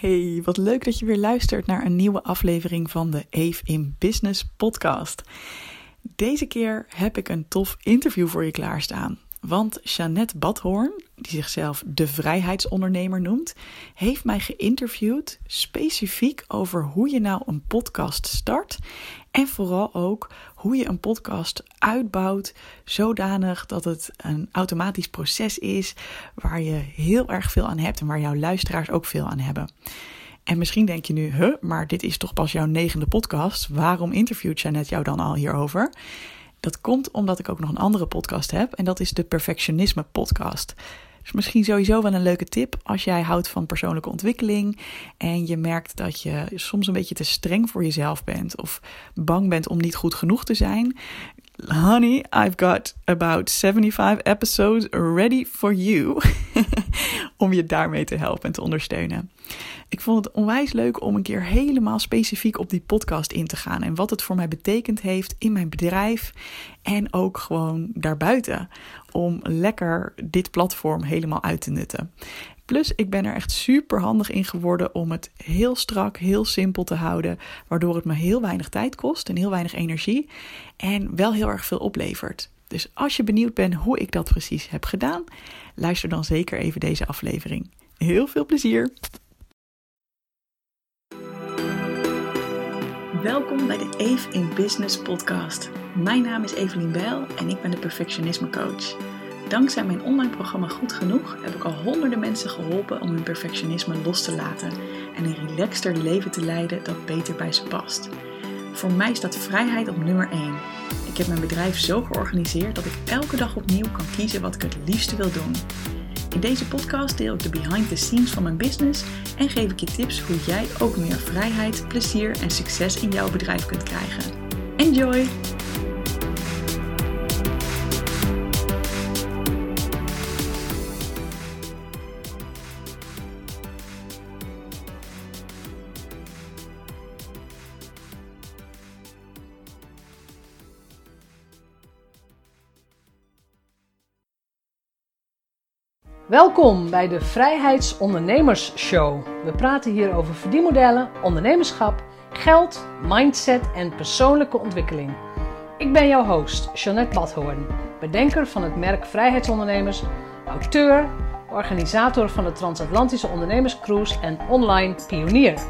Hey, wat leuk dat je weer luistert naar een nieuwe aflevering van de Eve in Business podcast. Deze keer heb ik een tof interview voor je klaarstaan. Want Jeannette Badhoorn, die zichzelf de vrijheidsondernemer noemt, heeft mij geïnterviewd specifiek over hoe je nou een podcast start en vooral ook hoe je een podcast uitbouwt zodanig dat het een automatisch proces is waar je heel erg veel aan hebt en waar jouw luisteraars ook veel aan hebben. En misschien denk je nu, huh, maar dit is toch pas jouw negende podcast. Waarom interviewt Janet jou dan al hierover? Dat komt omdat ik ook nog een andere podcast heb en dat is de Perfectionisme Podcast. Dus misschien sowieso wel een leuke tip als jij houdt van persoonlijke ontwikkeling en je merkt dat je soms een beetje te streng voor jezelf bent of bang bent om niet goed genoeg te zijn. Honey, I've got about 75 episodes ready for you om je daarmee te helpen en te ondersteunen. Ik vond het onwijs leuk om een keer helemaal specifiek op die podcast in te gaan en wat het voor mij betekend heeft in mijn bedrijf en ook gewoon daarbuiten om lekker dit platform helemaal uit te nutten. Plus, ik ben er echt super handig in geworden om het heel strak, heel simpel te houden, waardoor het me heel weinig tijd kost en heel weinig energie en wel heel erg veel oplevert. Dus als je benieuwd bent hoe ik dat precies heb gedaan, luister dan zeker even deze aflevering. Heel veel plezier! Welkom bij de Eve in Business podcast. Mijn naam is Evelien Bijl en ik ben de perfectionisme coach. Dankzij mijn online programma Goed Genoeg heb ik al honderden mensen geholpen om hun perfectionisme los te laten en een relaxter leven te leiden dat beter bij ze past. Voor mij staat vrijheid op nummer 1. Ik heb mijn bedrijf zo georganiseerd dat ik elke dag opnieuw kan kiezen wat ik het liefste wil doen. In deze podcast deel ik de behind the scenes van mijn business en geef ik je tips hoe jij ook meer vrijheid, plezier en succes in jouw bedrijf kunt krijgen. Enjoy! Welkom bij de Vrijheidsondernemers Show. We praten hier over verdienmodellen, ondernemerschap, geld, mindset en persoonlijke ontwikkeling. Ik ben jouw host, Jeanette Badhoorn, bedenker van het merk Vrijheidsondernemers, auteur, organisator van de Transatlantische Ondernemerscruise en online pionier.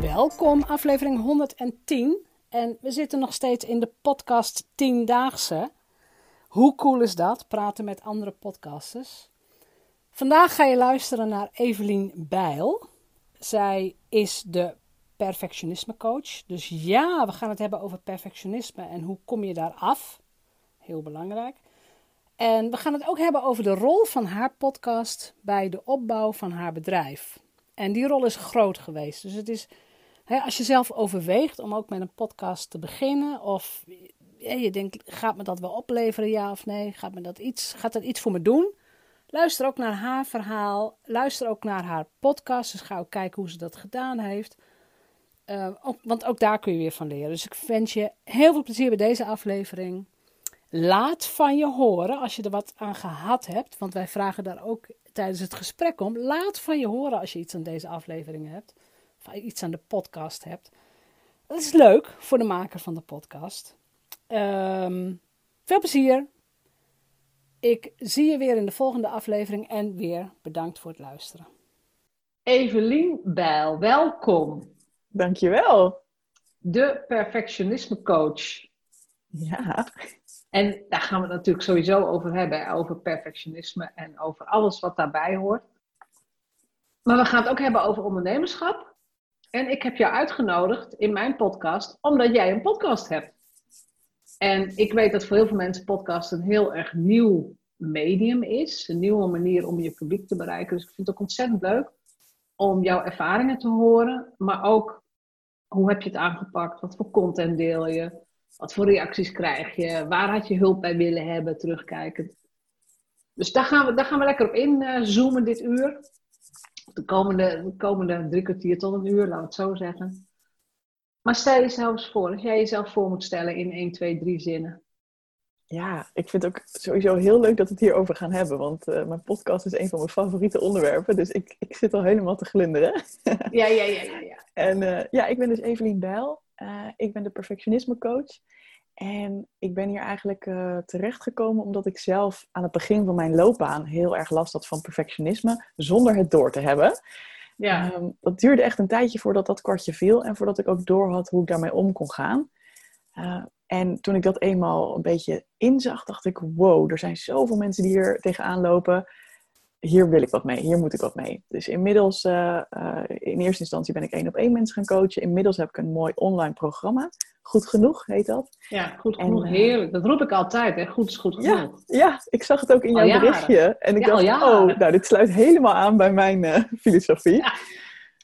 Welkom, aflevering 110. En we zitten nog steeds in de podcast 10-daagse. Hoe cool is dat? Praten met andere podcasters. Vandaag ga je luisteren naar Evelien Bijl. Zij is de perfectionisme coach. Dus ja, we gaan het hebben over perfectionisme en hoe kom je daar af. Heel belangrijk. En we gaan het ook hebben over de rol van haar podcast bij de opbouw van haar bedrijf. En die rol is groot geweest. Dus het is, hè, als je zelf overweegt om ook met een podcast te beginnen, of je denkt, gaat me dat wel opleveren, ja of nee? Gaat, me dat iets, gaat dat iets voor me doen? Luister ook naar haar verhaal. Luister ook naar haar podcast. Dus ga ook kijken hoe ze dat gedaan heeft. Uh, ook, want ook daar kun je weer van leren. Dus ik wens je heel veel plezier bij deze aflevering. Laat van je horen als je er wat aan gehad hebt. Want wij vragen daar ook tijdens het gesprek om. Laat van je horen als je iets aan deze aflevering hebt. Of iets aan de podcast hebt. Dat is leuk voor de maker van de podcast. Um, veel plezier. Ik zie je weer in de volgende aflevering en weer bedankt voor het luisteren. Evelien Bijl, welkom. Dankjewel. De perfectionisme coach. Ja. En daar gaan we het natuurlijk sowieso over hebben, over perfectionisme en over alles wat daarbij hoort. Maar we gaan het ook hebben over ondernemerschap. En ik heb jou uitgenodigd in mijn podcast, omdat jij een podcast hebt. En ik weet dat voor heel veel mensen podcast een heel erg nieuw medium is. Een nieuwe manier om je publiek te bereiken. Dus ik vind het ook ontzettend leuk om jouw ervaringen te horen. Maar ook hoe heb je het aangepakt? Wat voor content deel je? Wat voor reacties krijg je? Waar had je hulp bij willen hebben, terugkijkend? Dus daar gaan we, daar gaan we lekker op inzoomen dit uur. De komende, de komende drie kwartier tot een uur, laten we het zo zeggen. Maar stel jezelf eens voor, als jij jezelf voor moet stellen in 1, 2, 3 zinnen. Ja, ik vind het ook sowieso heel leuk dat we het hierover gaan hebben. Want uh, mijn podcast is een van mijn favoriete onderwerpen. Dus ik, ik zit al helemaal te glunderen. ja, ja, ja, ja. ja. En uh, ja, ik ben dus Evelien Bijl. Uh, ik ben de perfectionisme coach. En ik ben hier eigenlijk uh, terechtgekomen omdat ik zelf aan het begin van mijn loopbaan heel erg last had van perfectionisme, zonder het door te hebben. Ja. Um, dat duurde echt een tijdje voordat dat kwartje viel en voordat ik ook door had hoe ik daarmee om kon gaan. Uh, en toen ik dat eenmaal een beetje inzag, dacht ik: wow, er zijn zoveel mensen die hier tegenaan lopen. Hier wil ik wat mee, hier moet ik wat mee. Dus inmiddels, uh, uh, in eerste instantie ben ik één op één mensen gaan coachen. Inmiddels heb ik een mooi online programma. Goed genoeg heet dat. Ja, goed genoeg, en, heerlijk. Dat roep ik altijd, hè? Goed is goed genoeg. Ja, ja ik zag het ook in jouw berichtje. En ik dacht, oh, nou, dit sluit helemaal aan bij mijn uh, filosofie. Ja.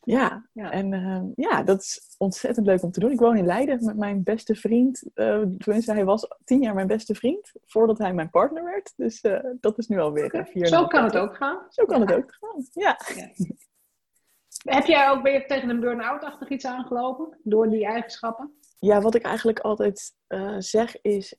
Ja, ja. en uh, ja, dat is ontzettend leuk om te doen. Ik woon in Leiden met mijn beste vriend. Uh, tenminste, hij was tien jaar mijn beste vriend voordat hij mijn partner werd. Dus uh, dat is nu alweer okay. vier Zo kan het ook gaan. Zo kan het ook gaan, ja. Heb jij ook, ben je tegen een burn-out-achtig iets aangelopen door die eigenschappen? Ja, wat ik eigenlijk altijd zeg is,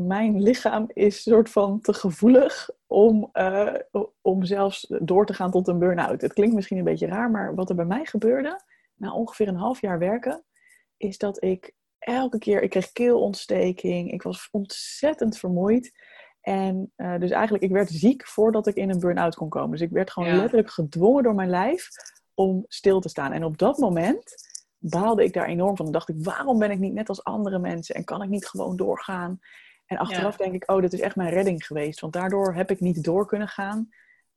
mijn lichaam is soort van te gevoelig om, uh, om zelfs door te gaan tot een burn-out. Het klinkt misschien een beetje raar, maar wat er bij mij gebeurde, na ongeveer een half jaar werken, is dat ik elke keer, ik kreeg keelontsteking, ik was ontzettend vermoeid. En uh, dus eigenlijk, ik werd ziek voordat ik in een burn-out kon komen. Dus ik werd gewoon ja. letterlijk gedwongen door mijn lijf om stil te staan. En op dat moment baalde ik daar enorm van. Dan dacht ik, waarom ben ik niet net als andere mensen en kan ik niet gewoon doorgaan? En achteraf ja. denk ik, oh, dit is echt mijn redding geweest. Want daardoor heb ik niet door kunnen gaan.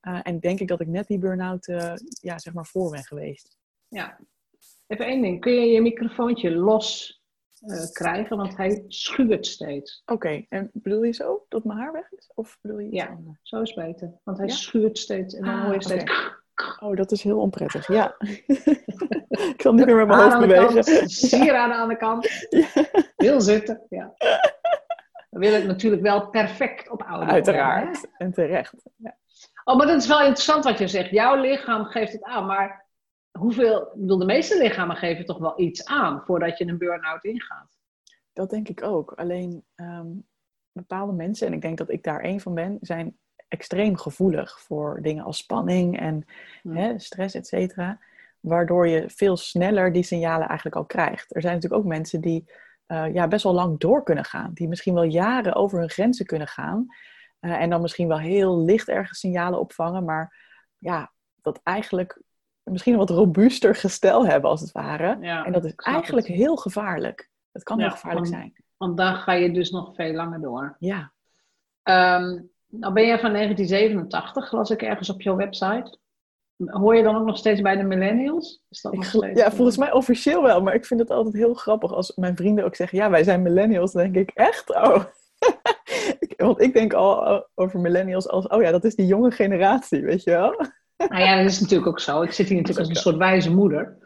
Uh, en denk ik dat ik net die burn-out, uh, ja, zeg maar, voor ben geweest. Ja. Even één ding. Kun je je microfoontje los uh, krijgen? Want hij schuurt steeds. Oké. Okay. En bedoel je zo dat mijn haar weg is? Of bedoel je ja, anders? zo is beter. Want hij ja? schuurt steeds. En dan ah, hoor je steeds... Okay. Oh, dat is heel onprettig. Ja. ik kan niet meer met mijn hoofd bewegen. Sieraden aan de kant. Heel zitten. Ja. We willen het natuurlijk wel perfect op oude Uiteraard. en terecht. Ja. Oh, maar dat is wel interessant wat je zegt. Jouw lichaam geeft het aan, maar hoeveel, ik bedoel, de meeste lichamen geven toch wel iets aan voordat je een burn-out ingaat. Dat denk ik ook. Alleen um, bepaalde mensen, en ik denk dat ik daar één van ben, zijn extreem gevoelig voor dingen als spanning en ja. hè, stress, et cetera. Waardoor je veel sneller die signalen eigenlijk al krijgt. Er zijn natuurlijk ook mensen die uh, ja, best wel lang door kunnen gaan. Die misschien wel jaren over hun grenzen kunnen gaan. Uh, en dan misschien wel heel licht ergens signalen opvangen. Maar ja, dat eigenlijk misschien een wat robuuster gestel hebben als het ware. Ja, en dat is eigenlijk het. heel gevaarlijk. Het kan ja, heel gevaarlijk want, zijn. Want dan ga je dus nog veel langer door. Ja. Um, nou ben jij van 1987, las ik ergens op jouw website. Hoor je dan ook nog steeds bij de millennials? Is dat nog steeds ja, volgens mij officieel wel, maar ik vind het altijd heel grappig als mijn vrienden ook zeggen: ja, wij zijn millennials. Dan denk ik echt, oh. Want ik denk al over millennials als: oh ja, dat is die jonge generatie, weet je wel? Nou ja, dat is natuurlijk ook zo. Ik zit hier natuurlijk als een soort wijze moeder.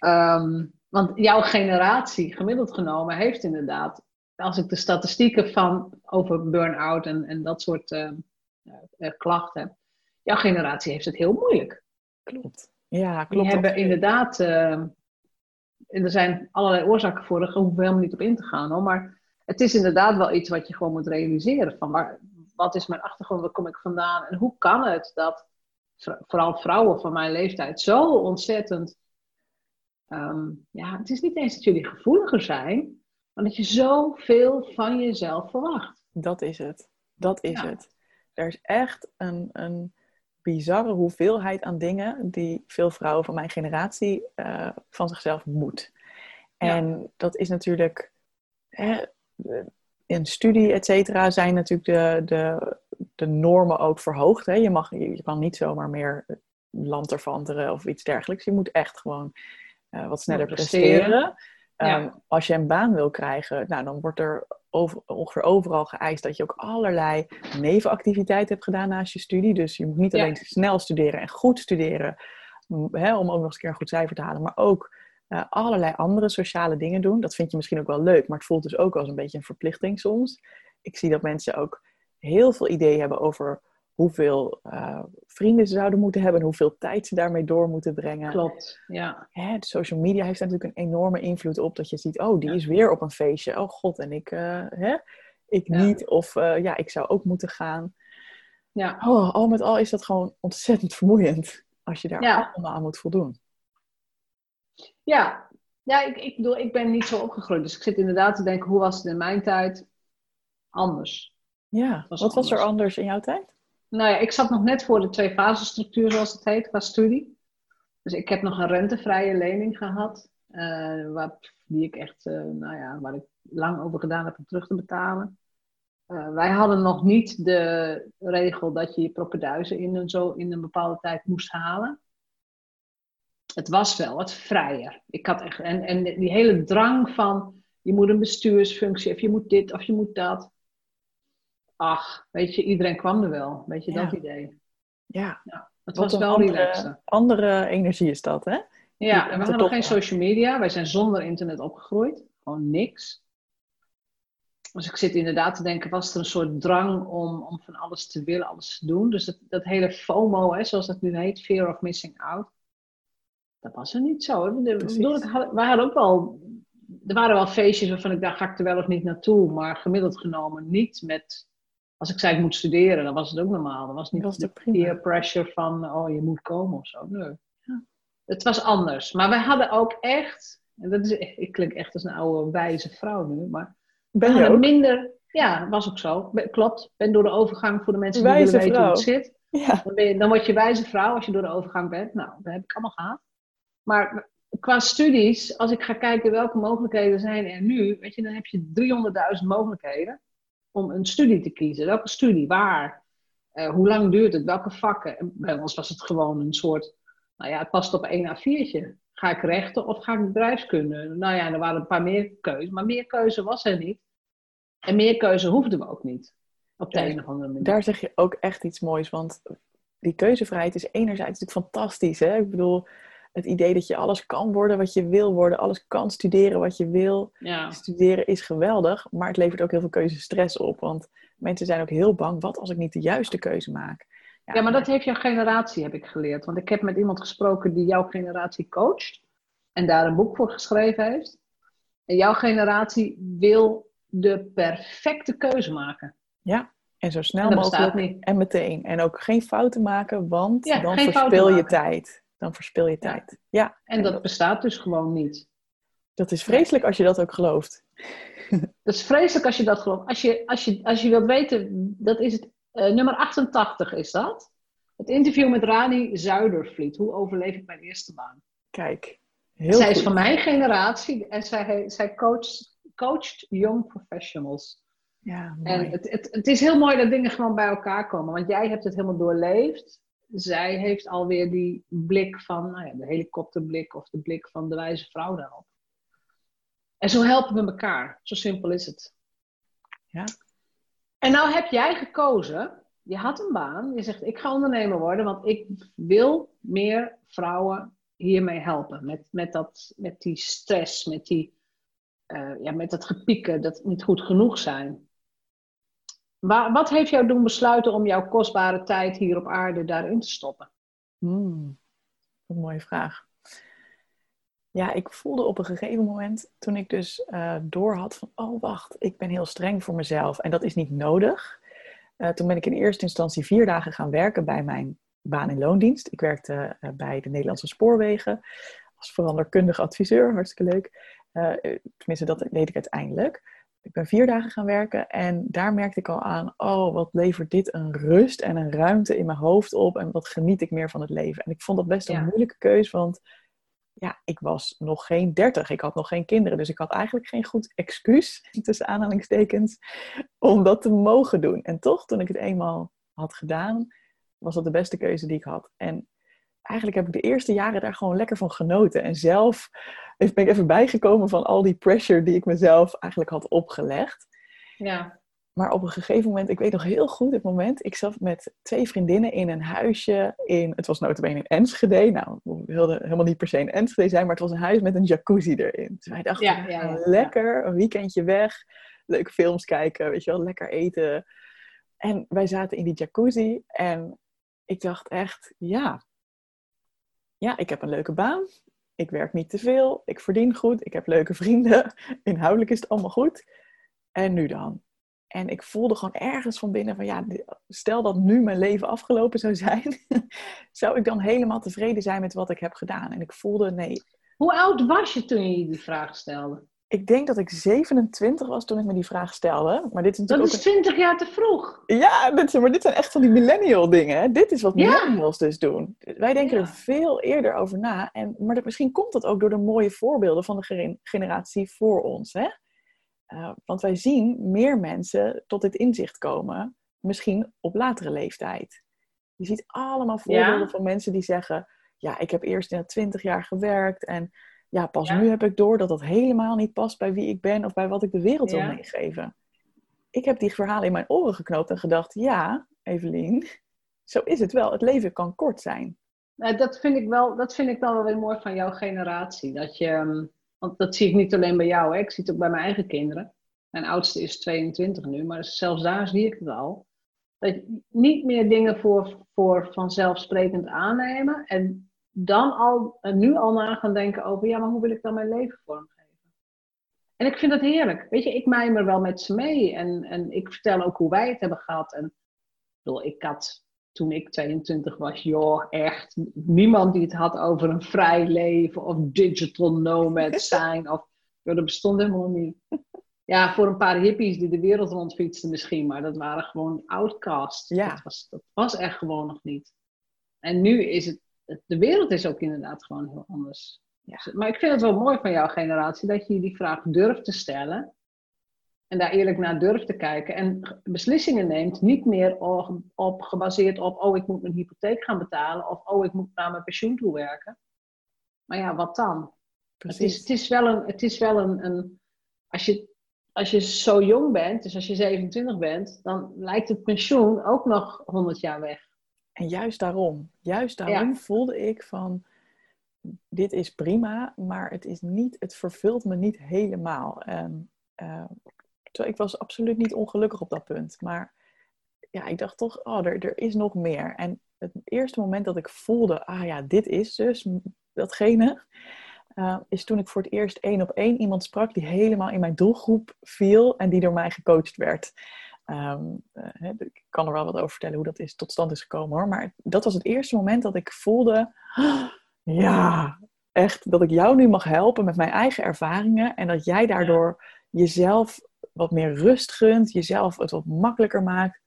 Um, want jouw generatie, gemiddeld genomen, heeft inderdaad, als ik de statistieken van over burn-out en, en dat soort uh, uh, klachten heb, jouw generatie heeft het heel moeilijk. Klopt. Ja, klopt. Die hebben inderdaad, uh, er zijn allerlei oorzaken voor, daar hoeven we helemaal niet op in te gaan hoor. Maar het is inderdaad wel iets wat je gewoon moet realiseren. Van waar, wat is mijn achtergrond, waar kom ik vandaan? En hoe kan het dat vooral vrouwen van mijn leeftijd zo ontzettend. Um, ja, het is niet eens dat jullie gevoeliger zijn, maar dat je zoveel van jezelf verwacht. Dat is het. Dat is ja. het. Er is echt een, een bizarre hoeveelheid aan dingen die veel vrouwen van mijn generatie uh, van zichzelf moet. En ja. dat is natuurlijk, hè, in studie, et cetera, zijn natuurlijk de, de, de normen ook verhoogd. Hè. Je, mag, je kan niet zomaar meer lanterfanteren of iets dergelijks. Je moet echt gewoon uh, wat sneller presteren. presteren. Ja. Um, als je een baan wil krijgen, nou, dan wordt er over, ongeveer overal geëist dat je ook allerlei nevenactiviteiten hebt gedaan naast je studie. Dus je moet niet alleen ja. snel studeren en goed studeren, hè, om ook nog eens een keer een goed cijfer te halen, maar ook uh, allerlei andere sociale dingen doen. Dat vind je misschien ook wel leuk, maar het voelt dus ook als een beetje een verplichting soms. Ik zie dat mensen ook heel veel ideeën hebben over hoeveel uh, vrienden ze zouden moeten hebben en hoeveel tijd ze daarmee door moeten brengen. Klopt, ja. Hè, de social media heeft natuurlijk een enorme invloed op dat je ziet, oh, die ja. is weer op een feestje. Oh god, en ik, uh, hè, ik niet. Of eh, ja, ik zou ook moeten gaan. Ja. Oh, al met al is dat gewoon ontzettend vermoeiend. Als je daar Ja. allemaal aan moet voldoen. Ja, ja ik, ik bedoel, ik ben niet zo opgegroeid. Dus ik zit inderdaad te denken, hoe was het in mijn tijd? Anders. Ja, was wat was er anders in jouw tijd? Nou ja, ik zat nog net voor de twee-fasenstructuur, zoals het heet, qua studie. Dus ik heb nog een rentevrije lening gehad. eh, waar, die ik echt, eh, nou ja, waar ik lang over gedaan heb om terug te betalen. Eh, wij hadden nog niet de regel dat je je propenduizen in een, zo, in een bepaalde tijd moest halen. Het was wel wat vrijer. Ik had echt, en, en die hele drang van je moet een bestuursfunctie of je moet dit of je moet dat. Ach, weet je, iedereen kwam er wel. Weet je, Ja. dat idee. Ja, Het wat was wel andere, andere energie is dat, hè? Ja, en we hadden geen social media. Wij zijn zonder internet opgegroeid. Gewoon niks. Dus ik zit inderdaad te denken, was er een soort drang om, om van alles te willen, alles te doen. Dus dat, dat hele FOMO, hè, zoals dat nu heet, Fear of Missing Out. Dat was er niet zo. hè. De- Precies. bedoel, ik had, wij hadden ook wel, er waren wel feestjes waarvan ik dacht, ga ik er wel of niet naartoe. Maar gemiddeld genomen niet met, als ik zei ik moet studeren, dan was het ook normaal. Dan was niet was de peer pressure van, oh je moet komen of zo. Nee. Ja. Het was anders. Maar wij hadden ook echt, en dat is, ik klink echt als een oude wijze vrouw nu, maar Ben ook? minder, ja, was ook zo. Klopt, ben door de overgang voor de mensen die willen weten hoe het zit. Ja, Dan, ben je, dan word je wijze vrouw als je door de overgang bent. Nou, dat heb ik allemaal gehad. Maar qua studies, als ik ga kijken welke mogelijkheden zijn er nu, weet je, dan heb je 300.000 mogelijkheden om een studie te kiezen. Welke studie, waar, Eh, hoe lang duurt het, welke vakken. En bij ons was het gewoon een soort, nou ja, het past op één A4'tje. Ga ik rechten of ga ik bedrijfskunde? Nou ja, er waren een paar meer keuzes, maar meer keuze was er niet. En meer keuze hoefden we ook niet. Op de een of andere manier. daar zeg je ook echt iets moois. Want die keuzevrijheid is enerzijds natuurlijk fantastisch. Hè? Ik bedoel, het idee dat je alles kan worden wat je wil worden. Alles kan studeren wat je wil. Ja. Studeren is geweldig, maar het levert ook heel veel keuzestress op. Want mensen zijn ook heel bang, wat als ik niet de juiste keuze maak? Ja, maar dat heeft jouw generatie, heb ik geleerd. Want ik heb met iemand gesproken die jouw generatie coacht. En daar een boek voor geschreven heeft. En jouw generatie wil de perfecte keuze maken. Ja, en zo snel En mogelijk en meteen. En ook geen fouten maken, want Ja, dan verspil je tijd. Dan verspil je tijd. Ja, En dat bestaat dus gewoon niet. dat is vreselijk als je dat ook gelooft. Dat is vreselijk als je dat gelooft. Als je, als je, als je wilt weten, dat is het, eh, nummer 88 is dat. Het interview met Rani Zuidervliet. Hoe overleef ik mijn eerste baan? Kijk, heel zij goed. is van mijn generatie en zij, zij coacht, coacht young professionals. Ja, En mooi. het, het, het is heel mooi dat dingen gewoon bij elkaar komen. Want jij hebt het helemaal doorleefd. Zij heeft alweer die blik van, nou ja, de helikopterblik of de blik van de wijze vrouw daarop. En zo helpen we elkaar. Zo simpel is het. Ja. En nou heb jij gekozen. Je had een baan. Je zegt, ik ga ondernemer worden. Want ik wil meer vrouwen hiermee helpen. Met, met, dat, met die stress, met, die, eh, ja, met dat gepieken, dat niet goed genoeg zijn. Wa- wat heeft jou doen besluiten om jouw kostbare tijd hier op aarde daarin te stoppen? Hmm, een mooie vraag. Ja, ik voelde op een gegeven moment, toen ik dus eh door had van, oh wacht, ik ben heel streng voor mezelf en dat is niet nodig. Eh, toen ben ik in eerste instantie vier dagen gaan werken bij mijn baan in loondienst. Ik werkte eh, bij de Nederlandse Spoorwegen als veranderkundig adviseur, hartstikke leuk. Tenminste, dat deed ik uiteindelijk. Ik ben vier dagen gaan werken en daar merkte ik al aan, oh, wat levert dit een rust en een ruimte in mijn hoofd op en wat geniet ik meer van het leven. En ik vond dat best een Ja. moeilijke keus, want ja, ik was nog geen dertig, ik had nog geen kinderen, dus ik had eigenlijk geen goed excuus, tussen aanhalingstekens, om dat te mogen doen. En toch, toen ik het eenmaal had gedaan, was dat de beste keuze die ik had. En eigenlijk heb ik de eerste jaren daar gewoon lekker van genoten. En zelf ben ik even bijgekomen van al die pressure die ik mezelf eigenlijk had opgelegd. Ja, Maar op een gegeven moment, ik weet nog heel goed het moment, ik zat met twee vriendinnen in een huisje in, het was notabene in Enschede. Nou, we wilden helemaal niet per se in Enschede zijn, maar het was een huis met een jacuzzi erin. Dus wij dachten, Ja, ja, lekker een weekendje weg, leuke films kijken, weet je wel, lekker eten. En wij zaten in die jacuzzi en ik dacht echt, ja, ja, ik heb een leuke baan. Ik werk niet te veel. Ik verdien goed. Ik heb leuke vrienden. Inhoudelijk is het allemaal goed. En nu dan? En ik voelde gewoon ergens van binnen van ja, stel dat nu mijn leven afgelopen zou zijn, zou ik dan helemaal tevreden zijn met wat ik heb gedaan. En ik voelde nee. Hoe oud was je toen je die vraag stelde? Ik denk dat ik 27 was toen ik me die vraag stelde. Maar dit is dat is 20 jaar te vroeg. Ja, dit, maar dit zijn echt van die millennial dingen. Dit is wat millennials dus doen. Wij denken er veel eerder over na. En, maar misschien komt dat ook door de mooie voorbeelden van de generatie voor ons. Hè? Uh, want wij zien meer mensen tot dit inzicht komen, misschien op latere leeftijd. Je ziet allemaal voorbeelden van mensen die zeggen: Ja, ik heb eerst in 20 jaar gewerkt en ja, pas nu heb ik door dat dat helemaal niet past bij wie ik ben of bij wat ik de wereld wil meegeven. Ik heb die verhalen in mijn oren geknoopt en gedacht: Ja, Evelien, zo is het wel. Het leven kan kort zijn. Nou, dat, vind ik wel, dat vind ik wel weer mooi van jouw generatie. Dat je ehm, want dat zie ik niet alleen bij jou, hè. ik zie het ook bij mijn eigen kinderen. Mijn oudste is 22 nu, maar zelfs daar zie ik het al. Dat niet meer dingen voor, voor vanzelfsprekend aannemen en dan al, en nu al na gaan denken over, ja, maar hoe wil ik dan mijn leven vormgeven? En ik vind dat heerlijk. Weet je, ik mijmer wel met ze mee en, en ik vertel ook hoe wij het hebben gehad. En ik bedoel, ik had toen ik 22 was, joh, echt niemand die het had over een vrij leven of digital nomad zijn. Of, joh, dat bestond helemaal niet. Ja, voor een paar hippies die de wereld rondfietsten misschien, maar dat waren gewoon outcasts. Ja. Dat, was, dat was echt gewoon nog niet. En nu is het, de wereld is ook inderdaad gewoon heel anders. Ja. Maar ik vind het wel mooi van jouw generatie dat je die vraag durft te stellen. En daar eerlijk naar durft te kijken. En beslissingen neemt niet meer op, gebaseerd op, oh ik moet mijn hypotheek gaan betalen. Of oh ik moet naar mijn pensioen toe werken. Maar ja, wat dan? Het is, het is wel een, het is wel een, een als, je, als je zo jong bent, dus als je 27 bent, dan lijkt het pensioen ook nog 100 jaar weg. En juist daarom, juist daarom voelde ik van, dit is prima, maar het is niet, het vervult me niet helemaal. En, uh, ik was absoluut niet ongelukkig op dat punt. Maar ja, ik dacht toch, oh, er, er is nog meer. En het eerste moment dat ik voelde, ah ja, dit is dus datgene, uh, is toen ik voor het eerst één op één iemand sprak die helemaal in mijn doelgroep viel en die door mij gecoacht werd. Ehm, eh, ik kan er wel wat over vertellen hoe dat is, tot stand is gekomen hoor. Maar dat was het eerste moment dat ik voelde, ja, echt dat ik jou nu mag helpen met mijn eigen ervaringen en dat jij daardoor jezelf wat meer rust gunt, jezelf het wat makkelijker maakt.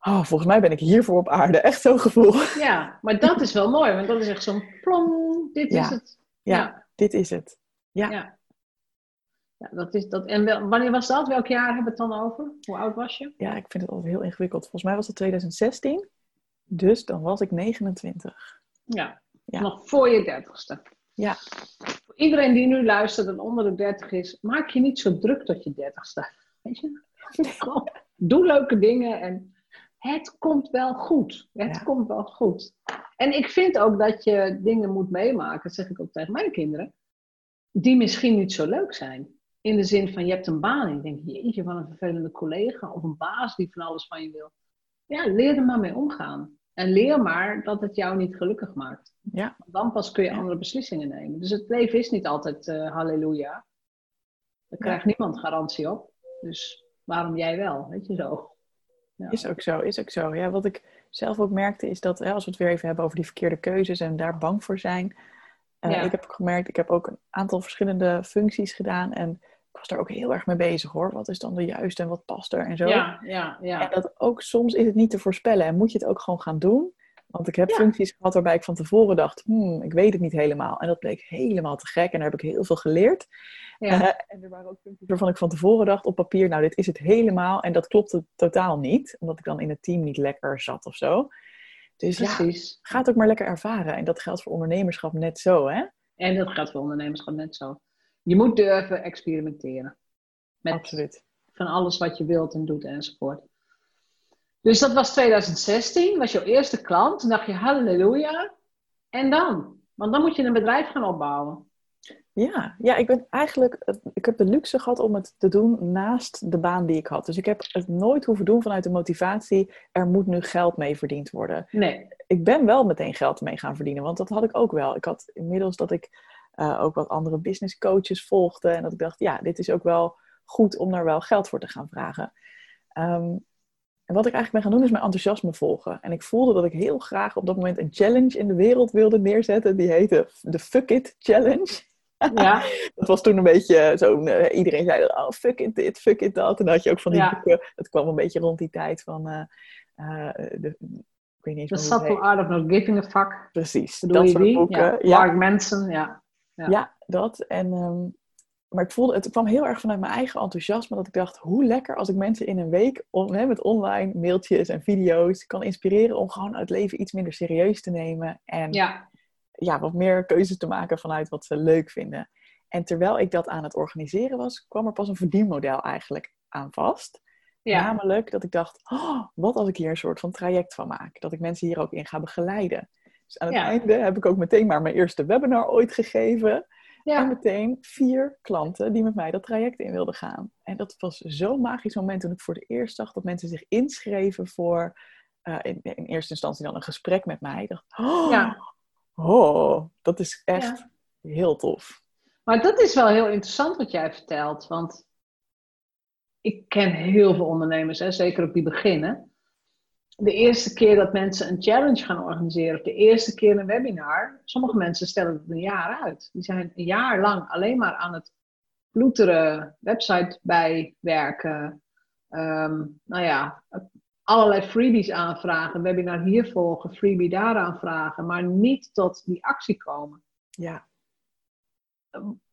Oh, volgens mij ben ik hiervoor op aarde. Echt zo'n gevoel. Ja, maar dat is wel mooi, want dat is echt zo'n plom, dit is het. Ja, ja, dit is het. Ja. ja. Ja dat is dat. En wanneer was dat? Welk jaar hebben we het dan over? Hoe oud was je? Ja, ik vind het altijd heel ingewikkeld. Volgens mij was het 2016. Dus dan was ik 29. Ja, nog voor je dertigste. Ja. Voor iedereen die nu luistert en onder de 30 is, maak je niet zo druk tot je 30 staat. Weet je? Doe leuke dingen en het komt wel goed. Het komt wel goed. En ik vind ook dat je dingen moet meemaken, dat zeg ik ook tegen mijn kinderen, die misschien niet zo leuk zijn. In de zin van je hebt een baan en je denkt, jeetje, van een vervelende collega of een baas die van alles van je wil. Ja, leer er maar mee omgaan. En leer maar dat het jou niet gelukkig maakt. Ja. Dan pas kun je andere beslissingen nemen. Dus het leven is niet altijd uh, halleluja. Daar krijgt niemand garantie op. Dus waarom jij wel? Weet je zo. Ja. Is ook zo, is ook zo. Ja, wat ik zelf ook merkte is dat, hè, als we het weer even hebben over die verkeerde keuzes en daar bang voor zijn. Uh, Ik heb gemerkt, ik heb ook een aantal verschillende functies gedaan en ik was daar ook heel erg mee bezig hoor. Wat is dan de juiste en wat past er en zo. Ja, ja, ja. En dat ook soms is het niet te voorspellen en moet je het ook gewoon gaan doen. Want ik heb functies gehad waarbij ik van tevoren dacht, hmm, ik weet het niet helemaal. En dat bleek helemaal te gek en daar heb ik heel veel geleerd. Ja. Uh, en er waren ook functies waarvan ik van tevoren dacht op papier, nou dit is het helemaal. En dat klopte totaal niet, omdat ik dan in het team niet lekker zat of zo. Dus Precies. ja, ga het ook maar lekker ervaren. En dat geldt voor ondernemerschap net zo, hè? En dat geldt voor ondernemerschap net zo. Je moet durven experimenteren. Met Absoluut. van alles wat je wilt en doet enzovoort. Dus dat was 2016, was jouw eerste klant. Toen dacht je, halleluja. En dan? Want dan moet je een bedrijf gaan opbouwen. Ja, ja, ik ben eigenlijk, ik heb de luxe gehad om het te doen naast de baan die ik had. Dus ik heb het nooit hoeven doen vanuit de motivatie, er moet nu geld mee verdiend worden. Nee. Ik ben wel meteen geld mee gaan verdienen, want dat had ik ook wel. Ik had inmiddels dat ik uh, ook wat andere business coaches volgde en dat ik dacht, ja, dit is ook wel goed om daar wel geld voor te gaan vragen. Ehm, en wat ik eigenlijk ben gaan doen is mijn enthousiasme volgen. En ik voelde dat ik heel graag op dat moment een challenge in de wereld wilde neerzetten. Die heette de Fuck It Challenge. Ja. dat was toen een beetje zo'n... Uh, iedereen zei, oh, fuck it dit, fuck it dat. En dan had je ook van die ja. boeken. Dat kwam een beetje rond die tijd van... Uh, uh, de, ik weet niet The Subtle Art of Not Giving a Fuck. Precies, dat soort boeken. Ja. Mark Manson, ja. Ja, ja dat. En, um, maar ik voelde, het kwam heel erg vanuit mijn eigen enthousiasme. Dat ik dacht, hoe lekker als ik mensen in een week on, hè, met online mailtjes en video's kan inspireren om gewoon het leven iets minder serieus te nemen. En ja. Ja, wat meer keuzes te maken vanuit wat ze leuk vinden. En terwijl ik dat aan het organiseren was, kwam er pas een verdienmodel eigenlijk aan vast. Ja. Namelijk dat ik dacht, oh, wat als ik hier een soort van traject van maak? Dat ik mensen hier ook in ga begeleiden. Dus aan het einde heb ik ook meteen maar mijn eerste webinar ooit gegeven. Ja. En meteen vier klanten die met mij dat traject in wilden gaan. En dat was zo'n magisch moment toen ik voor het eerst zag dat mensen zich inschreven voor uh, in, in, eerste instantie dan een gesprek met mij. Ik dacht, oh, ja. oh dat is echt heel tof. Maar dat is wel heel interessant wat jij vertelt. Want ik ken heel veel ondernemers, hè, zeker op die beginnen. De eerste keer dat mensen een challenge gaan organiseren, of de eerste keer een webinar, sommige mensen stellen het een jaar uit. Die zijn een jaar lang alleen maar aan het ploeteren, website bijwerken, um, nou ja, allerlei freebies aanvragen, webinar hier volgen, freebie daar aanvragen, maar niet tot die actie komen. Ja.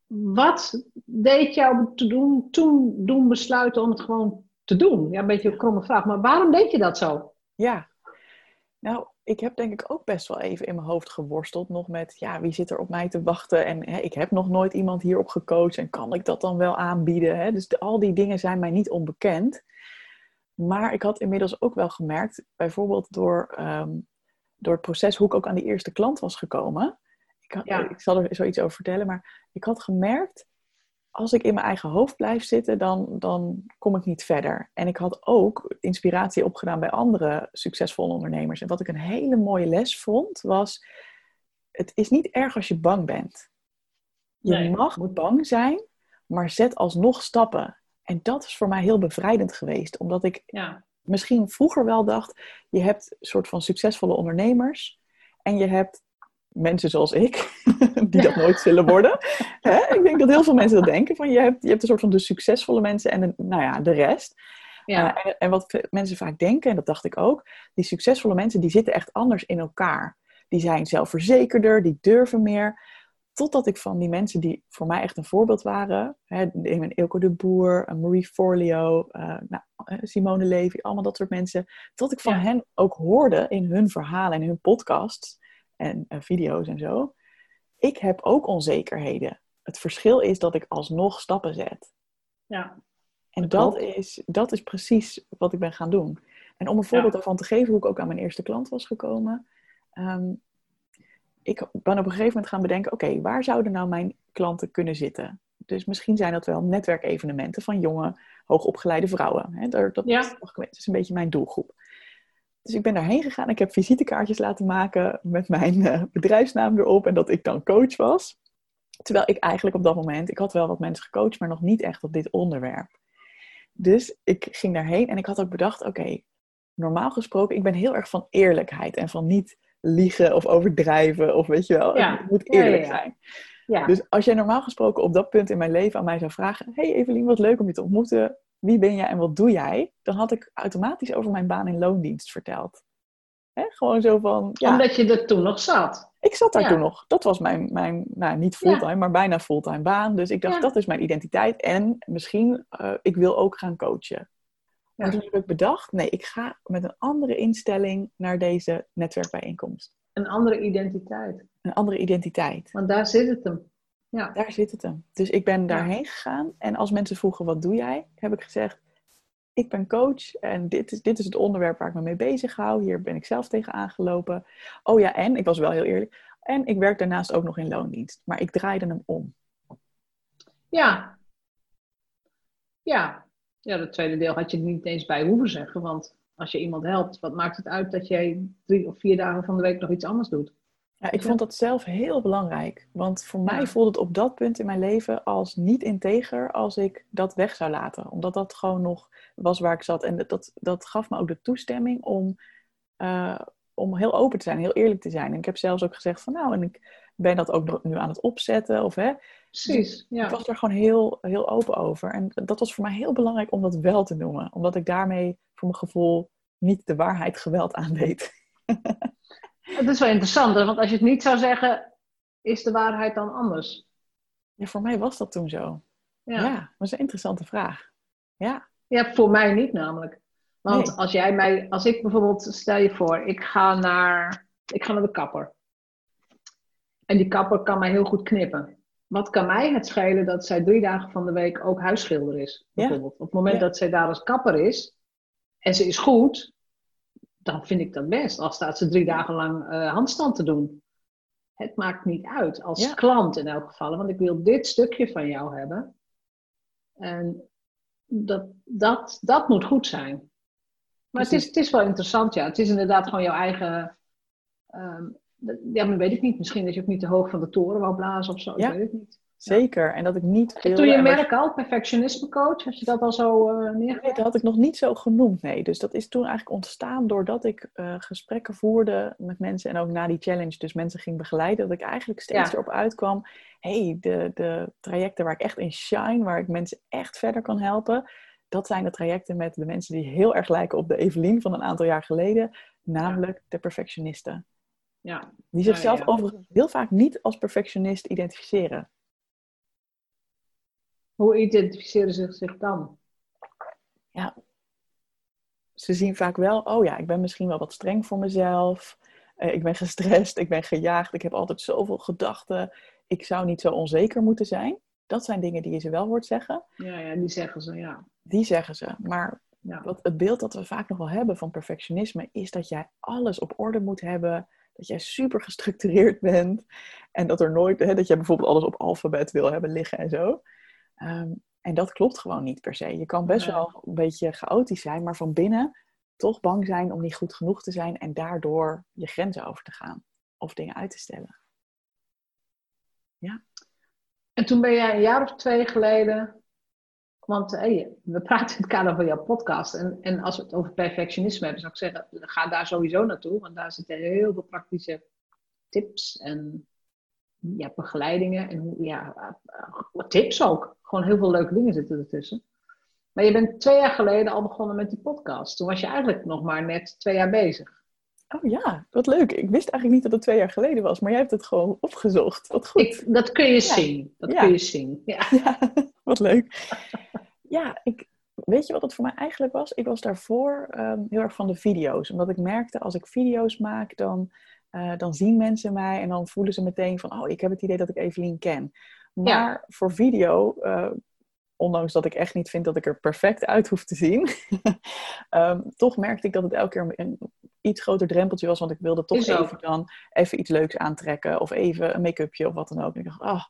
Wat deed jou te doen, toen doen besluiten om het gewoon te doen? Ja, een beetje een kromme vraag, maar waarom deed je dat zo? Ja, nou, ik heb denk ik ook best wel even in mijn hoofd geworsteld nog met, ja, wie zit er op mij te wachten? En hè, ik heb nog nooit iemand hierop gecoacht en kan ik dat dan wel aanbieden? Hè? Dus al die dingen zijn mij niet onbekend. Maar ik had inmiddels ook wel gemerkt, bijvoorbeeld door, ehm, door het proces hoe ik ook aan die eerste klant was gekomen. Ik, had, ik zal er zoiets over vertellen, maar ik had gemerkt, als ik in mijn eigen hoofd blijf zitten, dan, dan kom ik niet verder. En ik had ook inspiratie opgedaan bij andere succesvolle ondernemers. En wat ik een hele mooie les vond, was: het is niet erg als je bang bent. Je mag bang zijn, maar zet alsnog stappen. En dat is voor mij heel bevrijdend geweest, omdat ik ja. misschien vroeger wel dacht: je hebt een soort van succesvolle ondernemers en je hebt mensen zoals ik, die dat nooit zullen worden. Hè? Ik denk dat heel veel mensen dat denken. Van je, hebt, je hebt een soort van de succesvolle mensen en de, nou ja, de rest. Ja. Uh, en, en, wat mensen vaak denken, en dat dacht ik ook, die succesvolle mensen die zitten echt anders in elkaar. Die zijn zelfverzekerder, die durven meer. Totdat ik van die mensen die voor mij echt een voorbeeld waren, hè, een Ilko de Boer, een Marie Forleo, uh, nou, Simone Levy, allemaal dat soort mensen, tot ik van hen ook hoorde in hun verhalen en hun podcasts en uh, video's en zo. Ik heb ook onzekerheden. Het verschil is dat ik alsnog stappen zet. Ja. En dat is, dat is precies wat ik ben gaan doen. En om een voorbeeld daarvan te geven hoe ik ook aan mijn eerste klant was gekomen. Um, ik ben op een gegeven moment gaan bedenken, oké, waar zouden nou mijn klanten kunnen zitten? Dus misschien zijn dat wel netwerkevenementen van jonge, hoogopgeleide vrouwen. Hè? Dat, dat, ja. dat is een beetje mijn doelgroep. Dus ik ben daarheen gegaan. Ik heb visitekaartjes laten maken met mijn uh, bedrijfsnaam erop en dat ik dan coach was. Terwijl ik eigenlijk op dat moment, ik had wel wat mensen gecoacht, maar nog niet echt op dit onderwerp. Dus ik ging daarheen en ik had ook bedacht, oké, normaal gesproken, ik ben heel erg van eerlijkheid en van niet liegen of overdrijven of weet je wel, ja. het moet eerlijk ja, zijn. Ja. Dus als jij normaal gesproken op dat punt in mijn leven aan mij zou vragen, hey Evelien, wat leuk om je te ontmoeten, wie ben jij en wat doe jij? Dan had ik automatisch over mijn baan in loondienst verteld. Hè? Gewoon zo van... Ja. Omdat je er toen nog zat. Ik zat daar toen nog. Dat was mijn, mijn nou, niet fulltime, maar bijna fulltime baan. Dus ik dacht, dat is mijn identiteit. En misschien, uh, ik wil ook gaan coachen. Maar toen heb ik bedacht, nee, ik ga met een andere instelling naar deze netwerkbijeenkomst. Een andere identiteit. Een andere identiteit. Want daar zit het hem. Ja. Daar zit het hem. Dus ik ben daarheen gegaan. En als mensen vroegen, wat doe jij? Heb ik gezegd, ik ben coach en dit is, dit is het onderwerp waar ik me mee bezig hou. Hier ben ik zelf tegen aangelopen. Oh ja, en, ik was wel heel eerlijk, en ik werk daarnaast ook nog in loondienst. Maar ik draaide hem om. Ja. Ja. Ja, dat tweede deel had je er niet eens bij hoeven zeggen. Want als je iemand helpt, wat maakt het uit dat jij drie of vier dagen van de week nog iets anders doet? Ja, ik vond dat zelf heel belangrijk. Want voor mij voelde het op dat punt in mijn leven als niet integer als ik dat weg zou laten. Omdat dat gewoon nog was waar ik zat. En dat, dat gaf me ook de toestemming om, uh, om heel open te zijn, heel eerlijk te zijn. En ik heb zelfs ook gezegd van nou, en ik ben dat ook nu aan het opzetten. Of, hè. Precies, ja. Ik was er gewoon heel, heel open over. En dat was voor mij heel belangrijk om dat wel te noemen. Omdat ik daarmee voor mijn gevoel niet de waarheid geweld aandeed. Het is wel interessant, want als je het niet zou zeggen, is de waarheid dan anders? Ja, voor mij was dat toen zo. Ja, ja dat was een interessante vraag. Ja. Ja, voor mij niet namelijk. Want als jij mij, als ik bijvoorbeeld, stel je voor, ik ga naar, ik ga naar de kapper. En die kapper kan mij heel goed knippen. Wat kan mij het schelen dat zij drie dagen van de week ook huisschilder is? Bijvoorbeeld. Op het moment dat zij daar als kapper is en ze is goed, dan vind ik dat best. Al staat ze drie dagen lang uh, handstand te doen. Het maakt niet uit, als klant in elk geval. Want ik wil dit stukje van jou hebben. En dat, dat, dat moet goed zijn. Maar het is, het is wel interessant, ja. Het is inderdaad gewoon jouw eigen. Um, ja, maar weet ik niet. Misschien dat je ook niet te hoog van de toren wou blazen of zo. Ja. Ik weet het niet. Zeker. En dat ik niet. Veel, Toen je merk al, perfectionisme coach, had je dat al zo uh, Nee, dat had ik nog niet zo genoemd, nee. Dus dat is toen eigenlijk ontstaan doordat ik uh, gesprekken voerde met mensen en ook na die challenge dus mensen ging begeleiden, dat ik eigenlijk steeds erop uitkwam, hey, de, de trajecten waar ik echt in shine, waar ik mensen echt verder kan helpen, dat zijn de trajecten met de mensen die heel erg lijken op de Evelien van een aantal jaar geleden, namelijk de perfectionisten. Ja. Die zichzelf overigens heel vaak niet als perfectionist identificeren. Hoe identificeren ze zich dan? Ja, ze zien vaak wel, oh ja, ik ben misschien wel wat streng voor mezelf. Uh, ik ben gestrest, ik ben gejaagd, ik heb altijd zoveel gedachten. Ik zou niet zo onzeker moeten zijn. Dat zijn dingen die je ze wel hoort zeggen. Ja, ja die zeggen ze, ja. Die zeggen ze. Maar ja. wat, het beeld dat we vaak nog wel hebben van perfectionisme is dat jij alles op orde moet hebben. Dat jij super gestructureerd bent. En dat er nooit, hè, dat jij bijvoorbeeld alles op alfabet wil hebben liggen en zo. Ehm, en dat klopt gewoon niet per se. Je kan best wel een beetje chaotisch zijn, maar van binnen toch bang zijn om niet goed genoeg te zijn en daardoor je grenzen over te gaan of dingen uit te stellen. Ja. En toen ben jij een jaar of twee geleden, want hey, we praten in het kader van jouw podcast. En, en als we het over perfectionisme hebben, zou ik zeggen, ga daar sowieso naartoe, want daar zitten heel veel praktische tips en ja, begeleidingen en ja, uh, tips ook. Gewoon heel veel leuke dingen zitten ertussen. Maar je bent twee jaar geleden al begonnen met die podcast. Toen was je eigenlijk nog maar net twee jaar bezig. Oh ja, wat leuk. Ik wist eigenlijk niet dat het twee jaar geleden was, maar jij hebt het gewoon opgezocht. Wat goed. Ik, dat kun je zien. Dat kun je zien. Ja. ja. wat leuk. Ja, ik, weet je wat het voor mij eigenlijk was? Ik was daarvoor um, heel erg van de video's. Omdat ik merkte, als ik video's maak, dan uh, dan zien mensen mij en dan voelen ze meteen van, oh, ik heb het idee dat ik Evelien ken. Maar voor video, uh, ondanks dat ik echt niet vind dat ik er perfect uit hoef te zien, um, toch merkte ik dat het elke keer een, iets groter drempeltje was, want ik wilde toch even dan even iets leuks aantrekken of even een make-upje of wat dan ook. En ik dacht, oh,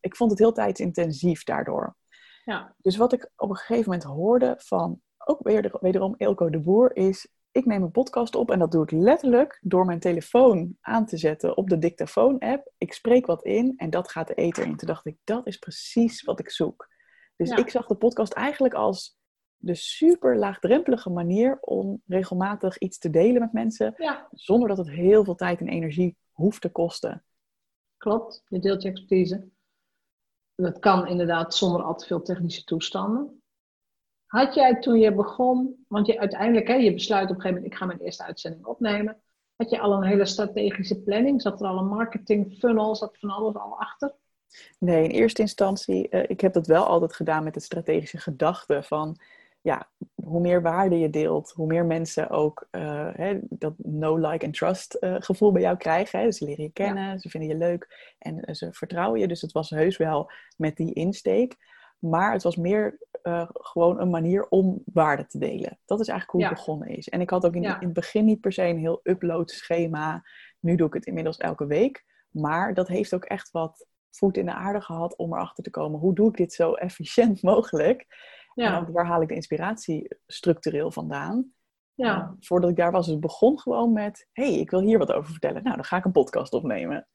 ik vond het heel tijdsintensief daardoor. Ja. Dus wat ik op een gegeven moment hoorde van, ook weer, wederom Ilko de Boer, is ik neem een podcast op en dat doe ik letterlijk door mijn telefoon aan te zetten op de dictafoon-app. Ik spreek wat in en dat gaat de eter in. Toen dacht ik, dat is precies wat ik zoek. Dus ik zag de podcast eigenlijk als de super laagdrempelige manier om regelmatig iets te delen met mensen, zonder dat het heel veel tijd en energie hoeft te kosten. Klopt, je deelt je expertise. Dat kan inderdaad zonder al te veel technische toestanden. Had jij toen je begon, want je uiteindelijk, hè, je besluit op een gegeven moment, ik ga mijn eerste uitzending opnemen. Had je al een hele strategische planning? Zat er al een marketing funnel? Zat van alles al achter? Nee, in eerste instantie, uh, ik heb dat wel altijd gedaan met de strategische gedachte van, ja, hoe meer waarde je deelt, hoe meer mensen ook uh, hè, dat no like and trust uh, gevoel bij jou krijgen. Hè. Ze leren je kennen, ze vinden je leuk en ze vertrouwen je. Dus het was heus wel met die insteek. Maar het was meer uh, gewoon een manier om waarde te delen. Dat is eigenlijk hoe het begonnen is. En ik had ook in, in, het begin niet per se een heel upload schema. Nu doe ik het inmiddels elke week. Maar dat heeft ook echt wat voet in de aarde gehad om erachter te komen. Hoe doe ik dit zo efficiënt mogelijk? Ja. Waar haal ik de inspiratie structureel vandaan? Ja. voordat ik daar was, dus het begon gewoon met: hey, ik wil hier wat over vertellen. Nou, dan ga ik een podcast opnemen.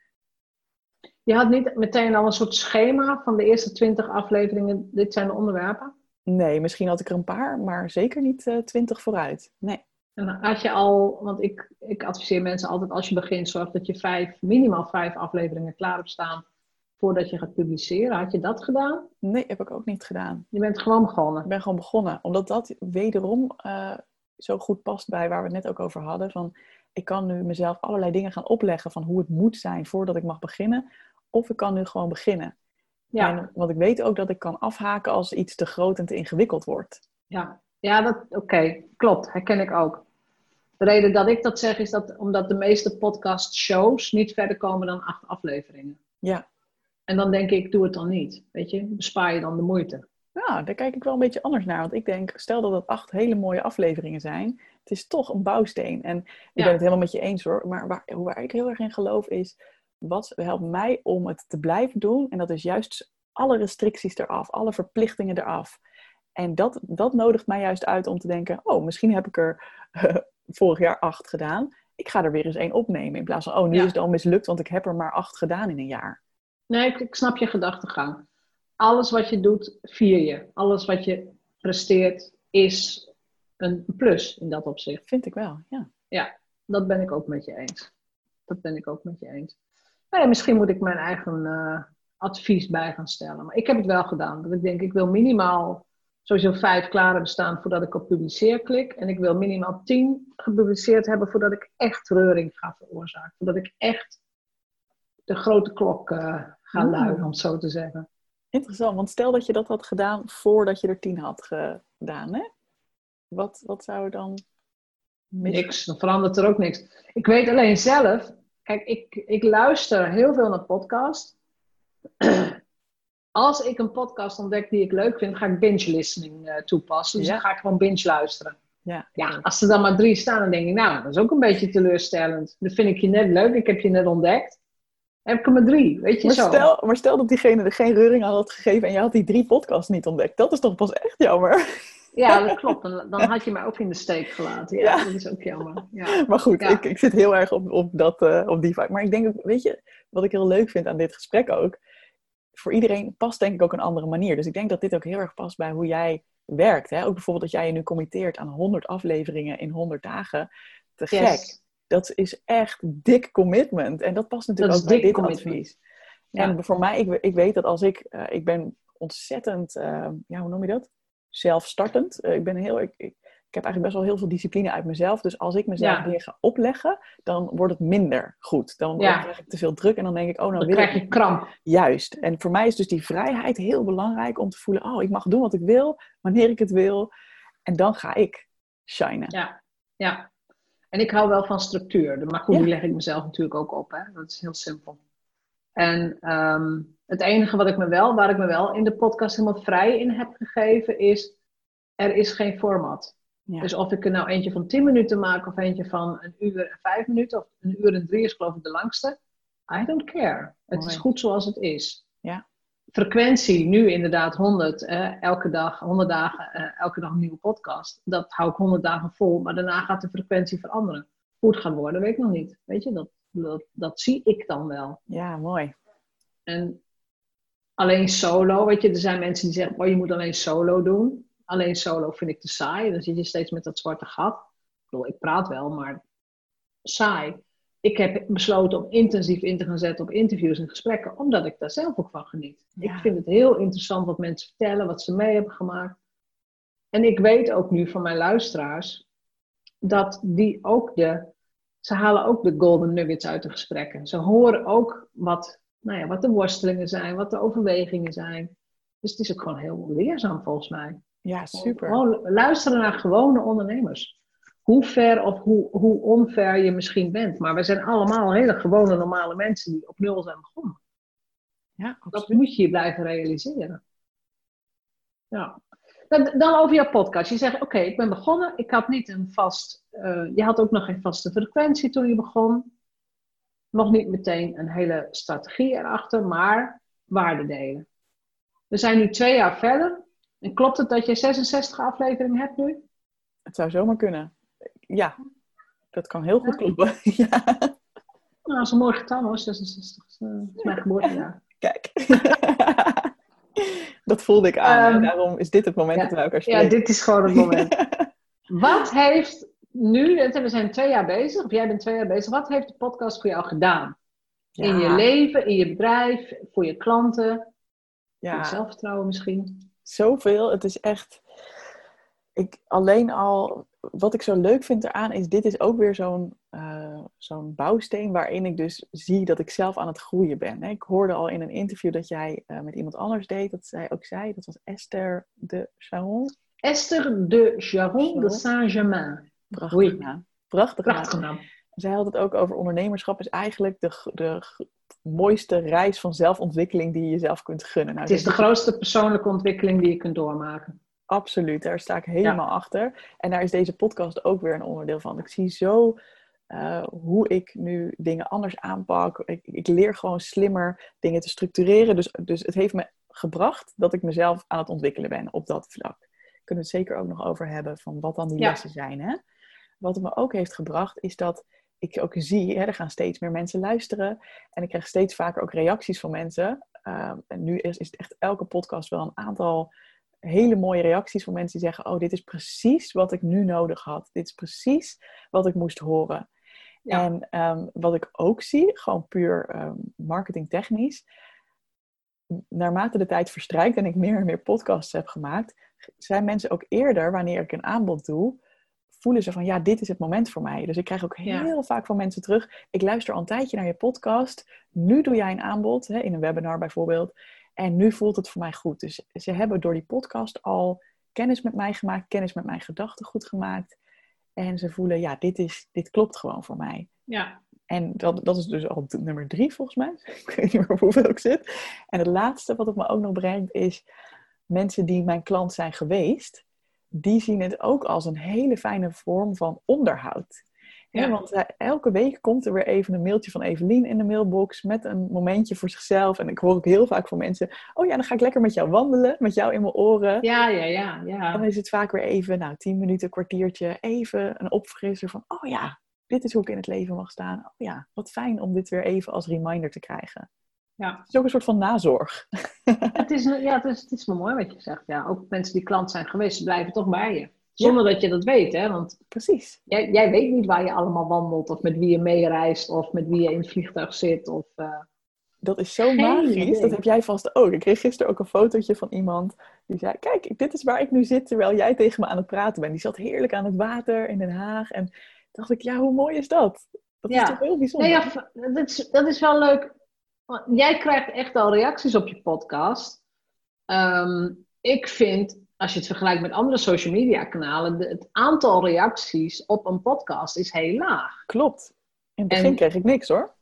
Je had niet meteen al een soort schema van de eerste twintig afleveringen. Dit zijn de onderwerpen. Nee, misschien had ik er een paar, maar zeker niet eh, twintig vooruit. Nee. En had je al, want ik, ik adviseer mensen altijd als je begint, zorg dat je vijf, minimaal vijf afleveringen klaar hebt staan voordat je gaat publiceren. Had je dat gedaan? Nee, heb ik ook niet gedaan. Je bent gewoon begonnen. Ik ben gewoon begonnen, omdat dat wederom eh, zo goed past bij waar we het net ook over hadden. Van, ik kan nu mezelf allerlei dingen gaan opleggen van hoe het moet zijn voordat ik mag beginnen. Of ik kan nu gewoon beginnen. Ja. En, want ik weet ook dat ik kan afhaken als iets te groot en te ingewikkeld wordt. Ja, ja dat, oké, klopt, herken ik ook. De reden dat ik dat zeg is dat omdat de meeste podcast shows niet verder komen dan acht afleveringen. Ja. En dan denk ik, doe het dan niet. Weet je, bespaar je dan de moeite. Ja, daar kijk ik wel een beetje anders naar. Want ik denk, stel dat het acht hele mooie afleveringen zijn. Het is toch een bouwsteen. En ik Ja. ben het helemaal met je eens hoor. Maar waar, waar ik heel erg in geloof is, wat helpt mij om het te blijven doen? En dat is juist alle restricties eraf, alle verplichtingen eraf. En dat, dat nodigt mij juist uit om te denken, oh, misschien heb ik er vorig jaar acht gedaan. Ik ga er weer eens één opnemen. In plaats van, oh, nu Ja. is het al mislukt, want ik heb er maar acht gedaan in een jaar. Nee, ik, ik snap je gedachtegang. Alles wat je doet, vier je. Alles wat je presteert, is een plus in dat opzicht. Vind ik wel, ja. Dat ben ik ook met je eens. Dat ben ik ook met je eens. Nou ja, misschien moet ik mijn eigen eh, advies bij gaan stellen. Maar ik heb het wel gedaan. Dat ik denk, ik wil minimaal sowieso vijf klaar hebben staan voordat ik op publiceer klik. En ik wil minimaal tien gepubliceerd hebben voordat ik echt reuring ga veroorzaken. Voordat ik echt de grote klok eh, ga Mm. luiden, om het zo te zeggen. Interessant, want stel dat je dat had gedaan voordat je er tien had gedaan, hè? Wat, wat zou er dan mis... Niks, dan verandert er ook niks. Ik weet alleen zelf, kijk, ik, ik luister heel veel naar podcasts. Als ik een podcast ontdek die ik leuk vind, ga ik binge listening eh, toepassen. Dus Ja. dan ga ik gewoon binge luisteren. Ja, Ja, als er dan maar drie staan, dan denk ik, nou, dat is ook een beetje teleurstellend. Dat vind ik je net leuk, ik heb je net ontdekt. Heb ik er maar drie, weet je Maar zo. stel, maar stel dat diegene er geen reuring aan had gegeven en je had die drie podcasts niet ontdekt. Dat is toch pas echt jammer. Ja, dat klopt. Dan, dan had je mij ook in de steek gelaten. Ja, Ja. dat is ook jammer. Ja. Maar goed, Ja. ik, ik zit heel erg op, op, dat, eh, op die vibe. Maar ik denk ook, weet je, wat ik heel leuk vind aan dit gesprek ook. Voor iedereen past denk ik ook een andere manier. Dus ik denk dat dit ook heel erg past bij hoe jij werkt. Hè? Ook bijvoorbeeld dat jij je nu committeert aan 100 afleveringen in 100 dagen. Te gek. Yes. Dat is echt dik commitment. En dat past natuurlijk Dat ook bij dit commitment. advies. Ja. En voor mij, ik, ik weet dat als ik, eh, ik ben ontzettend, eh, ja, hoe noem je dat? Zelfstartend. Eh, ik ben heel, ik, ik, ik heb eigenlijk best wel heel veel discipline uit mezelf. Dus als ik mezelf Ja. dingen ga opleggen, dan wordt het minder goed. Dan, Ja. krijg ik te veel druk en dan denk ik, oh, nou Dan wil krijg ik je kramp. juist. En voor mij is dus die vrijheid heel belangrijk om te voelen, oh, ik mag doen wat ik wil, wanneer ik het wil. En dan ga ik shinen. Ja, ja. En ik hou wel van structuur. Maar goed, Ja. die leg ik mezelf natuurlijk ook op. Hè? Dat is heel simpel. En ehm, het enige wat ik me wel, waar ik me wel in de podcast helemaal vrij in heb gegeven, is er is geen format. Ja. Dus of ik er nou eentje van 10 minuten maak of eentje van een uur en 5 minuten, of een uur en drie is geloof ik de langste. I don't care. Het is goed zoals het is. Ja. Frequentie, nu inderdaad 100, eh, elke dag, 100 dagen, eh, elke dag een nieuwe podcast. Dat hou ik 100 dagen vol, maar daarna gaat de frequentie veranderen. Hoe het gaat worden, weet ik nog niet. Weet je, dat, dat, dat zie ik dan wel. ja, mooi. En alleen solo, weet je, er zijn mensen die zeggen, oh, je moet alleen solo doen. Alleen solo vind ik te saai. Dan zit je steeds met dat zwarte gat. Ik bedoel, ik praat wel, maar saai. Ik heb besloten om intensief in te gaan zetten op interviews en gesprekken, omdat ik daar zelf ook van geniet. Ja. Ik vind het heel interessant wat mensen vertellen, wat ze mee hebben gemaakt. En ik weet ook nu van mijn luisteraars dat die ook de, ze halen ook de golden nuggets uit de gesprekken. Ze horen ook wat, nou ja, wat de worstelingen zijn, wat de overwegingen zijn. Dus het is ook gewoon heel leerzaam volgens mij. Ja, super. Gewoon luisteren naar gewone ondernemers. Hoe ver of hoe, hoe onver je misschien bent. Maar we zijn allemaal hele gewone normale mensen die op nul zijn begonnen. Ja, Dat moet je je blijven realiseren. Ja. Dan, over jouw podcast. Je zegt, oké, ik ben begonnen. Ik had niet een vast... eh, je had ook nog geen vaste frequentie toen je begon. Nog niet meteen een hele strategie erachter, maar waarde delen. We zijn nu twee jaar verder. En klopt het dat je 66 afleveringen hebt nu? Het zou zomaar kunnen. ja, dat kan heel goed kloppen. ja. Nou, dat is een mooi getal hoor, 66. Dat is mijn geboortejaar. Kijk. dat voelde ik aan. Um, daarom is dit het moment ja, dat we elkaar spreken. Ja, dit is gewoon het moment. Wat heeft nu, we zijn twee jaar bezig, of jij bent twee jaar bezig, wat heeft de podcast voor jou gedaan? Ja. In je leven, in je bedrijf, voor je klanten, ja. voor je zelfvertrouwen misschien? Zoveel. Het is echt. Ik, alleen al, wat ik zo leuk vind eraan is, dit is ook weer zo'n uh, zo'n bouwsteen waarin ik dus zie dat ik zelf aan het groeien ben. Ik hoorde al in een interview dat jij uh, met iemand anders deed, dat zij ook zei, dat was Esther de Charon. Esther de Charon de Saint-Germain. Prachtig Oei. naam. Prachtig, Prachtig naam. Zij had het ook over ondernemerschap is eigenlijk de, de mooiste reis van zelfontwikkeling die je jezelf kunt gunnen. Nou, het is de grootste persoonlijke ontwikkeling die je kunt doormaken. Absoluut, daar sta ik helemaal ja. achter. En daar is deze podcast ook weer een onderdeel van. Ik zie zo uh, hoe ik nu dingen anders aanpak. Ik, ik, leer gewoon slimmer dingen te structureren. Dus, dus het heeft me gebracht dat ik mezelf aan het ontwikkelen ben op dat vlak. Kunnen we het zeker ook nog over hebben van wat dan die ja. lessen zijn. Hè? Wat het me ook heeft gebracht is dat ik ook zie, hè, er gaan steeds meer mensen luisteren. En ik krijg steeds vaker ook reacties van mensen. Uh, en nu is, is het echt elke podcast wel een aantal hele mooie reacties van mensen die zeggen: Oh, dit is precies wat ik nu nodig had. Dit is precies wat ik moest horen. Ja. En um, wat ik ook zie, gewoon puur um, marketingtechnisch, naarmate de tijd verstrijkt en ik meer en meer podcasts heb gemaakt, zijn mensen ook eerder, wanneer ik een aanbod doe, voelen ze van ja, dit is het moment voor mij. Dus ik krijg ook heel ja. vaak van mensen terug. Ik luister al een tijdje naar je podcast. Nu doe jij een aanbod, hè, in een webinar bijvoorbeeld. En nu voelt het voor mij goed. Dus ze hebben door die podcast al kennis met mij gemaakt, kennis met mijn gedachten goed gemaakt. En ze voelen, ja, dit, is, dit klopt gewoon voor mij. Ja. En dat, dat is dus al nummer drie volgens mij. Ik weet niet meer op hoeveel ik zit. En het laatste wat het me ook nog brengt is mensen die mijn klant zijn geweest die zien het ook als een hele fijne vorm van onderhoud. Ja. want uh, elke week komt er weer even een mailtje van Evelien in de mailbox met een momentje voor zichzelf. En ik hoor ook heel vaak van mensen: Oh ja, dan ga ik lekker met jou wandelen, met jou in mijn oren. Ja, ja, ja. ja. Dan is het vaak weer even, nou, tien minuten, kwartiertje, even een opfrisser van: Oh ja, dit is hoe ik in het leven mag staan. Oh ja, wat fijn om dit weer even als reminder te krijgen. Ja. Het is ook een soort van nazorg. het, is, ja, het, is, het is wel mooi wat je zegt. Ja, ook mensen die klant zijn geweest, blijven toch bij je. Zonder ja. dat je dat weet, hè? Want Precies. Jij, jij weet niet waar je allemaal wandelt, of met wie je meereist, of met wie je in het vliegtuig zit. Of, uh... Dat is zo magisch. Idee. Dat heb jij vast ook. Ik kreeg gisteren ook een fotootje van iemand die zei: Kijk, dit is waar ik nu zit terwijl jij tegen me aan het praten bent. Die zat heerlijk aan het water in Den Haag. En dacht ik: Ja, hoe mooi is dat? Dat ja. is toch heel bijzonder? Nee, ja, dat, is, dat is wel leuk Jij krijgt echt al reacties op je podcast. Um, ik vind, als je het vergelijkt met andere social media kanalen, de, het aantal reacties op een podcast is heel laag. Klopt. In het begin en, kreeg ik niks hoor.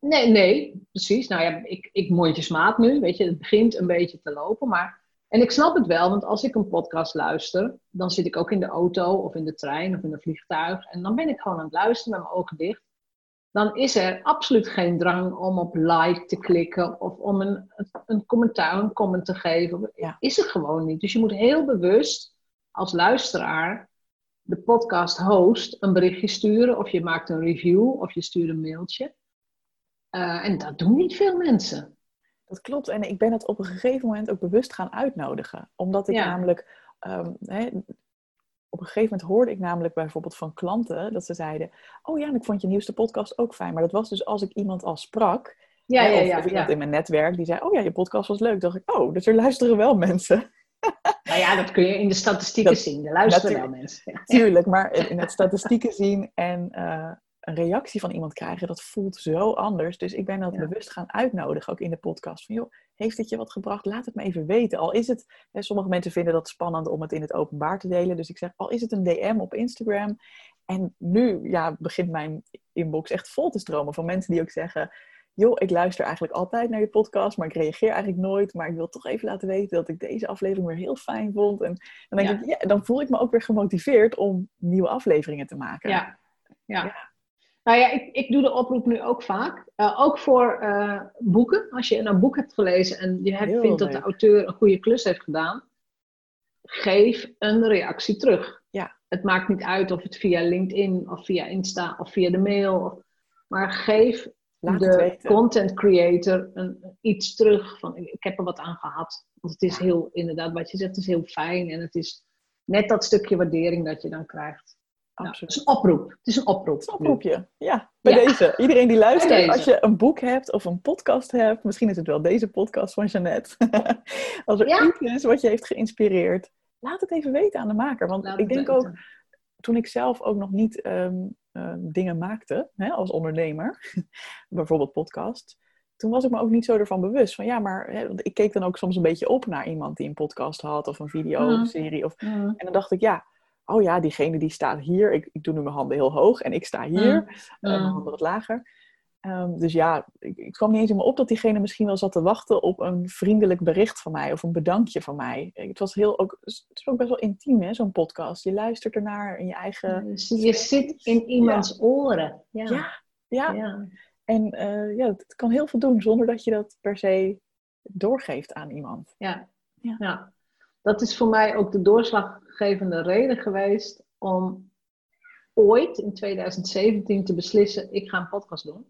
Nee, nee, precies. Nou ja, ik, ik mondjesmaat nu, weet je, het begint een beetje te lopen, maar... En ik snap het wel, want als ik een podcast luister, dan zit ik ook in de auto of in de trein of in een vliegtuig. En dan ben ik gewoon aan het luisteren met mijn ogen dicht dan is er absoluut geen drang om op like te klikken of om een, een commentaar, een comment te geven. Ja. Is er gewoon niet. Dus je moet heel bewust als luisteraar de podcast host een berichtje sturen of je maakt een review of je stuurt een mailtje. Uh, en dat doen niet veel mensen. Dat klopt. En ik ben het op een gegeven moment ook bewust gaan uitnodigen. Omdat ik ja. namelijk um, op een gegeven moment hoorde ik namelijk bijvoorbeeld van klanten dat ze zeiden: Oh ja, en ik vond je nieuwste podcast ook fijn. Maar dat was dus als ik iemand al sprak. Ja, hè, ja, ja, of iemand in mijn netwerk die zei: Oh ja, je podcast was leuk. dacht ik: Oh, dus er luisteren wel mensen. Nou ja, dat kun je in de statistieken dat, zien. Er luisteren wel mensen. Tuurlijk, maar in het statistieken zien en uh, een reactie van iemand krijgen, dat voelt zo anders. Dus ik ben dat ja. bewust gaan uitnodigen, ook in de podcast. Van joh, heeft het je wat gebracht? Laat het me even weten. Al is het, hè, sommige mensen vinden dat spannend om het in het openbaar te delen. Dus ik zeg, al is het een DM op Instagram. En nu ja, begint mijn inbox echt vol te stromen van mensen die ook zeggen... joh, ik luister eigenlijk altijd naar je podcast, maar ik reageer eigenlijk nooit. Maar ik wil toch even laten weten dat ik deze aflevering weer heel fijn vond. En dan, denk ja. ik, ja, dan voel ik me ook weer gemotiveerd om nieuwe afleveringen te maken. Ja, ja. ja. Nou ja, ik, ik doe de oproep nu ook vaak. Uh, ook voor uh, boeken. Als je een boek hebt gelezen en je hebt, vindt dat de auteur een goede klus heeft gedaan. geef een reactie terug. Ja. Het maakt niet uit of het via LinkedIn of via Insta of via de mail. Of, maar geef Laat de content creator een, iets terug van ik, ik heb er wat aan gehad. Want het is heel, inderdaad, wat je zegt, het is heel fijn. En het is net dat stukje waardering dat je dan krijgt. Nou, het Absoluut. is een oproep. Het is een oproep. Het is een oproepje. Ja, bij Ja. deze. Iedereen die luistert, als je een boek hebt of een podcast hebt, misschien is het wel deze podcast van Jeannette. als er Ja. iets is wat je heeft geïnspireerd, laat het even weten aan de maker. Want Laat ik denk weten. ook, toen ik zelf ook nog niet ehm, ehm, dingen maakte hè, als ondernemer, bijvoorbeeld podcast, toen was ik me ook niet zo ervan bewust van ja, maar hè, want ik keek dan ook soms een beetje op naar iemand die een podcast had of een video of een serie. Of, Mm. en dan dacht ik ja, oh ja, diegene die staat hier, ik, ik doe nu mijn handen heel hoog en ik sta hier, Mm. eh, mijn Mm. handen wat lager. Ehm, dus ja, ik, ik kwam niet eens in me op dat diegene misschien wel zat te wachten op een vriendelijk bericht van mij of een bedankje van mij. Het was heel ook, het is ook best wel intiem, hè, zo'n podcast. Je luistert ernaar in je eigen. Dus je zit in iemands oren. Ja. Ja, ja. Ja. En eh, ja, het kan heel veel doen zonder dat je dat per se doorgeeft aan iemand. Ja. Ja. Ja. Dat is voor mij ook de doorslaggevende reden geweest om ooit in 2017 te beslissen, ik ga een podcast doen.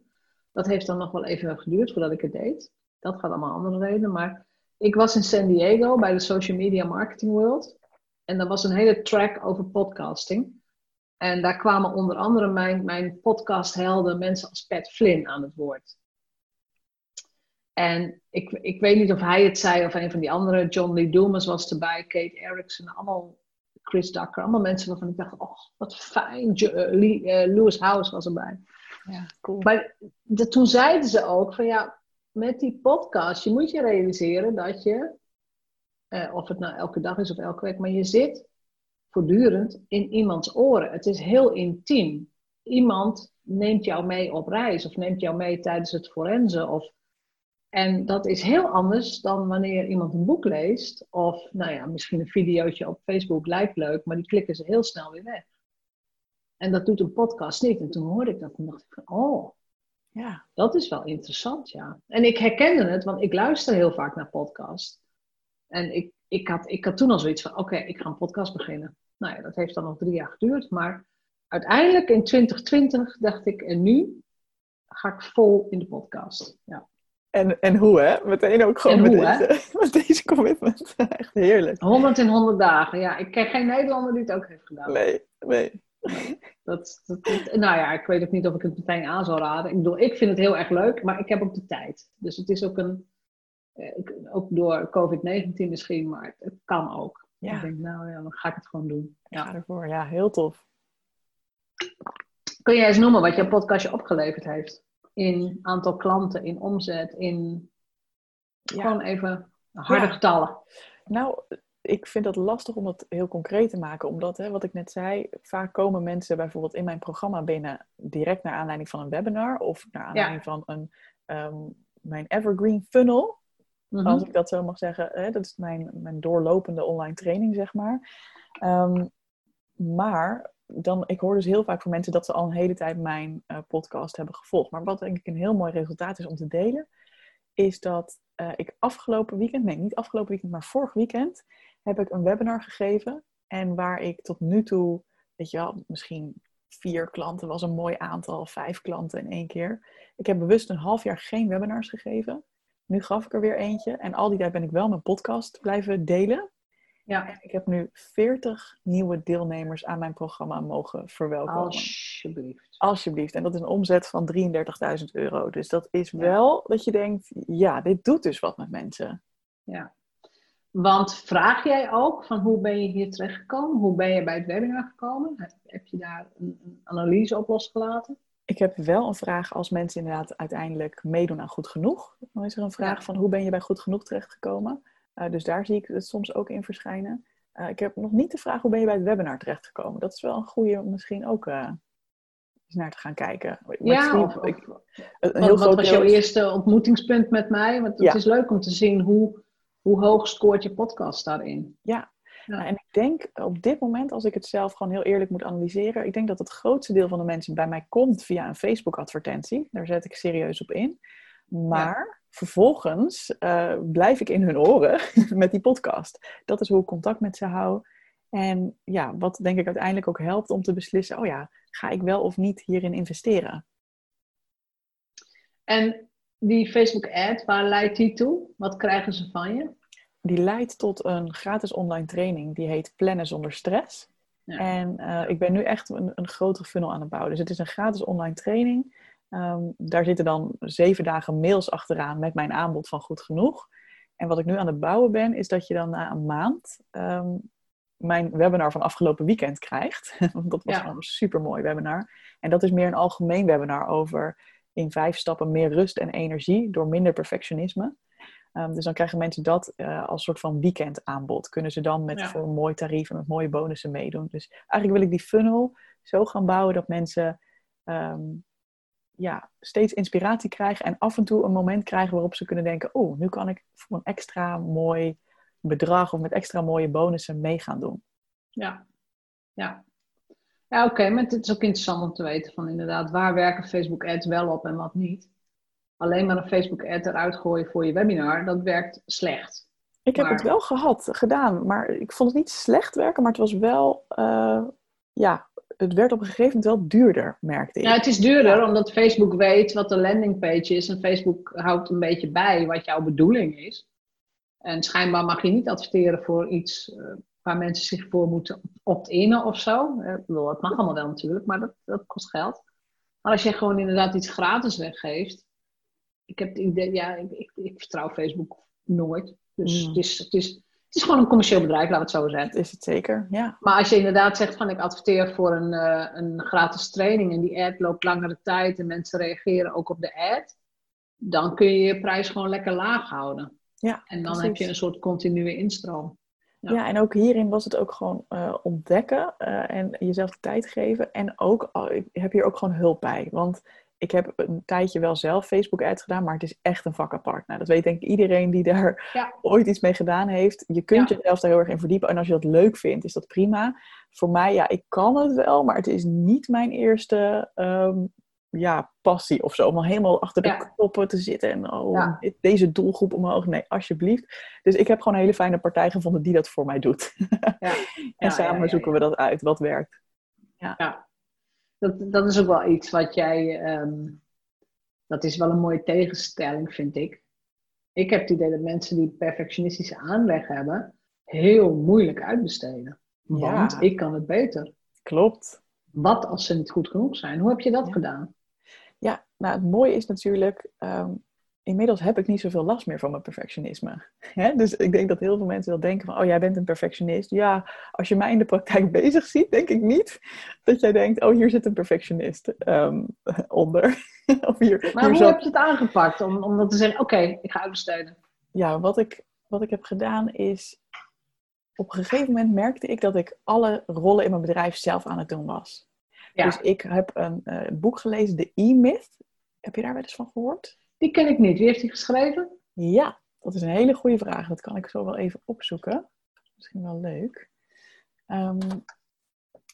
Dat heeft dan nog wel even geduurd voordat ik het deed. Dat gaat allemaal andere redenen. Maar ik was in San Diego bij de Social Media Marketing World. En daar was een hele track over podcasting. En daar kwamen onder andere mijn, podcasthelden, mensen als Pat Flynn, aan het woord. En ik, ik weet niet of hij het zei of een van die anderen. John Lee Dumas was erbij, Kate Erickson, allemaal Chris Ducker. Allemaal mensen waarvan ik dacht, oh, wat fijn. Eh, eh, Lewis House was erbij. Ja, cool. Maar de- toen zeiden ze ook van ja, met die podcast, je moet je realiseren dat je, eh, of het nou elke dag is of elke week, maar je zit voortdurend in iemands oren. Het is heel intiem. Iemand neemt jou mee op reis of neemt jou mee tijdens het forensen. Of, en dat is heel anders dan wanneer iemand een boek leest. Of nou ja, misschien een videootje op Facebook lijkt leuk, maar die klikken ze heel snel weer weg. En dat doet een podcast niet. En toen hoorde ik dat en dacht ik van, oh, Ja, dat is wel interessant, ja. En ik herkende het, want ik luister heel vaak naar podcasts. En ik, ik, had, ik had toen al zoiets van, oké, ik ga een podcast beginnen. Nou ja, dat heeft dan nog drie jaar geduurd. Maar uiteindelijk in 2020 dacht ik, en nu ga ik vol in de podcast. Ja. En, en hoe hè? Meteen ook gewoon met, hoe, deze, met deze commitment. Echt heerlijk. 100 in 100 dagen, ja. Ik ken geen Nederlander die het ook heeft gedaan. Nee, nee. Dat, dat, dat- nou ja, ik weet ook niet of ik het meteen aan zou raden. Ik bedoel, ik vind het heel erg leuk, maar ik heb ook de tijd. Dus het is ook een, eh, ook door COVID-19 misschien, maar het, kan ook. Ja. Ik denk, nou ja, dan ga ik het gewoon doen. Ja, Ja. ervoor. Ja, heel tof. Kun jij eens noemen wat jouw podcastje opgeleverd heeft? In aantal klanten, in omzet, in Ja. gewoon even harde Ja. getallen. Nou, ik vind dat lastig om dat heel concreet te maken. Omdat, hè, wat ik net zei, vaak komen mensen bijvoorbeeld in mijn programma binnen direct naar aanleiding van een webinar of naar aanleiding van een, ehm, mijn evergreen funnel. Mhm. als ik dat zo mag zeggen. Hè, dat is mijn, mijn doorlopende online training, zeg maar. Ehm, maar dan, ik hoor dus heel vaak van mensen dat ze al een hele tijd mijn eh, podcast hebben gevolgd. Maar wat denk ik een heel mooi resultaat is om te delen, is dat eh, ik afgelopen weekend, nee, niet afgelopen weekend, maar vorig weekend, heb ik een webinar gegeven. En waar ik tot nu toe, weet je wel, misschien vier klanten was een mooi aantal, vijf klanten in één keer. Ik heb bewust een half jaar geen webinars gegeven. Nu gaf ik er weer eentje. En al die tijd ben ik wel mijn podcast blijven delen. Ja, En ik heb nu 40 nieuwe deelnemers aan mijn programma mogen verwelkomen. alsjeblieft. Alsjeblieft. En dat is een omzet van 33.000 euro. Dus dat is Ja. wel dat je denkt, ja, dit doet dus wat met mensen. Ja. Want vraag jij ook van hoe ben je hier terechtgekomen? Hoe ben je bij het webinar gekomen? Heb, je daar een, een analyse op losgelaten? Ik heb wel een vraag als mensen inderdaad uiteindelijk meedoen aan Goed Genoeg. Dan is er een vraag Ja. van hoe ben je bij Goed Genoeg terechtgekomen? Eh, dus daar zie ik het soms ook in verschijnen. Eh, ik heb nog niet de vraag hoe ben je bij het webinar terechtgekomen. Dat is wel een goede om misschien ook eh, eens naar te gaan kijken. Maar Ja, of, ik- een heel wat groot was jouw eerste ontmoetingspunt met mij? Want het Ja. is leuk om te zien hoe, hoe hoog scoort je podcast daarin. Ja. Ja. Nou, en ik denk op dit moment, als ik het zelf gewoon heel eerlijk moet analyseren, ik denk dat het grootste deel van de mensen bij mij komt via een Facebook-advertentie. Daar zet ik serieus op in. Maar vervolgens uh, blijf ik in hun oren met die podcast. Dat is hoe ik contact met ze hou. En ja, wat denk ik uiteindelijk ook helpt om te beslissen: oh ja, ga ik wel of niet hierin investeren? En die Facebook ad, waar leidt die toe? Wat krijgen ze van je? Die leidt tot een gratis online training die heet Plannen zonder stress. Ja. En uh, ik ben nu echt een, een grotere funnel aan het bouwen. Dus het is een gratis online training. Um, daar zitten dan zeven dagen mails achteraan met mijn aanbod van goed genoeg. En wat ik nu aan het bouwen ben, is dat je dan na een maand um, mijn webinar van afgelopen weekend krijgt. dat was ja. een super mooi webinar. En dat is meer een algemeen webinar over in vijf stappen meer rust en energie door minder perfectionisme. Um, dus dan krijgen mensen dat uh, als soort van weekendaanbod. Kunnen ze dan met ja. voor een mooi tarief en met mooie bonussen meedoen. Dus eigenlijk wil ik die funnel zo gaan bouwen dat mensen um, ja, steeds inspiratie krijgen en af en toe een moment krijgen waarop ze kunnen denken: Oh, nu kan ik voor een extra mooi bedrag of met extra mooie bonussen mee gaan doen. Ja, ja. Ja, oké, maar het is ook interessant om te weten van inderdaad, waar werken Facebook ads wel op en wat niet. Alleen maar een Facebook ad eruit gooien voor je webinar, dat werkt slecht. Ik heb het wel gehad, gedaan, maar ik vond het niet slecht werken, maar het was wel, uh, ja, het werd op een gegeven moment wel duurder, merkte ik. Ja, het is duurder ja. omdat Facebook weet wat de landingpage is en Facebook houdt een beetje bij wat jouw bedoeling is. En schijnbaar mag je niet adverteren voor iets uh, waar mensen zich voor moeten opt-innen of zo. Ik bedoel, dat mag allemaal wel natuurlijk, maar dat, dat kost geld. Maar als je gewoon inderdaad iets gratis weggeeft. Ik heb het idee, ja, ik, ik, ik vertrouw Facebook nooit. Dus mm. het, is, het, is, het is gewoon een commercieel bedrijf, laten we het zo zeggen. Dat is het zeker, ja. Maar als je inderdaad zegt van ik adverteer voor een, uh, een gratis training en die ad loopt langere tijd en mensen reageren ook op de ad, dan kun je je prijs gewoon lekker laag houden. Ja, en dan precies. heb je een soort continue instroom. Ja. ja. en ook hierin was het ook gewoon uh, ontdekken uh, en jezelf de tijd geven. En ook, uh, ik heb hier ook gewoon hulp bij. Want ik heb een tijdje wel zelf Facebook ads gedaan, maar het is echt een vak apart. Nou, dat weet denk ik iedereen die daar ja. ooit iets mee gedaan heeft. Je kunt ja. jezelf daar heel erg in verdiepen. En als je dat leuk vindt, is dat prima. Voor mij, ja, ik kan het wel, maar het is niet mijn eerste um, ja, passie of zo. Om al helemaal achter de ja. knoppen te zitten. En oh, deze doelgroep omhoog. Nee, alsjeblieft. Dus ik heb gewoon een hele fijne partij gevonden die dat voor mij doet. Ja. en samen zoeken we dat uit, wat werkt. Ja, Dat, dat is ook wel iets wat jij... Um, dat is wel een mooie tegenstelling, vind ik. Ik heb het idee dat mensen die perfectionistische aanleg hebben... heel moeilijk uitbesteden. Want ik kan het beter. Klopt. Wat als ze niet goed genoeg zijn? Hoe heb je dat gedaan? Ja, nou het mooie is natuurlijk, um, inmiddels heb ik niet zoveel last meer van mijn perfectionisme. Hè? Dus ik denk dat heel veel mensen wel denken van, oh jij bent een perfectionist. Ja, als je mij in de praktijk bezig ziet, denk ik niet dat jij denkt, oh hier zit een perfectionist um, onder. of hier, maar hier hoe heb je het aangepakt om, om dat te zeggen, oké, okay, ik ga uitbesteden? Ja, wat ik, wat ik heb gedaan is, op een gegeven moment merkte ik dat ik alle rollen in mijn bedrijf zelf aan het doen was. Ja. Dus ik heb een uh, boek gelezen, The E-Myth. Heb je daar wel eens van gehoord? Die ken ik niet. Wie heeft die geschreven? Ja, dat is een hele goede vraag. Dat kan ik zo wel even opzoeken. Misschien wel leuk. Um,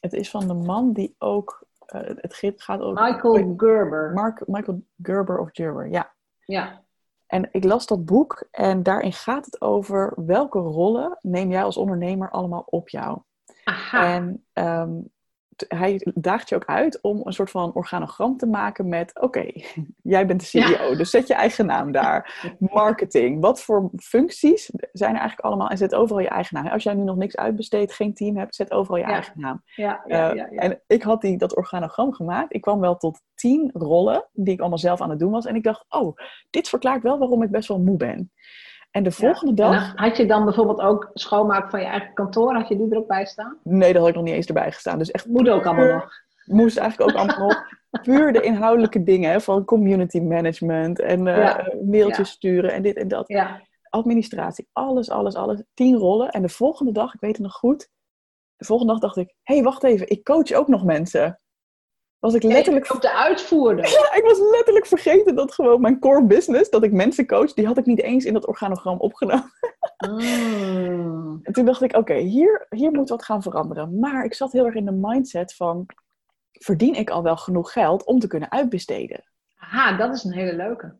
het is van de man die ook. Uh, het gaat over. Michael Gerber. Mark, Michael Gerber of Gerber, ja. Ja. En ik las dat boek en daarin gaat het over welke rollen neem jij als ondernemer allemaal op jou. Aha. En um, hij daagt je ook uit om een soort van organogram te maken met: oké, okay, jij bent de CEO, ja. dus zet je eigen naam daar. Marketing, wat voor functies zijn er eigenlijk allemaal? En zet overal je eigen naam. Als jij nu nog niks uitbesteedt, geen team hebt, zet overal je ja. eigen naam. Ja, ja, uh, en ik had die, dat organogram gemaakt. Ik kwam wel tot tien rollen die ik allemaal zelf aan het doen was. En ik dacht: oh, dit verklaart wel waarom ik best wel moe ben. En de volgende ja. dag. had je dan bijvoorbeeld ook schoonmaak van je eigen kantoor? Had je die er ook bij staan? Nee, dat had ik nog niet eens erbij gestaan. Dus echt. Moet ook allemaal nog. Moest eigenlijk ook allemaal nog. Puur de inhoudelijke dingen van community management en uh, ja. mailtjes ja. sturen en dit en dat. Administratie, alles, alles, alles. Tien rollen. En de volgende dag, ik weet het nog goed. De volgende dag dacht ik: hé, hey, wacht even, ik coach ook nog mensen was ik letterlijk... op de uitvoerder. Ja, ik was letterlijk vergeten dat gewoon mijn core business, dat ik mensen coach, die had ik niet eens in dat organogram opgenomen. Mm. En toen dacht ik, oké, okay, hier, hier moet wat gaan veranderen. Maar ik zat heel erg in de mindset van, verdien ik al wel genoeg geld om te kunnen uitbesteden? Aha, dat is een hele leuke.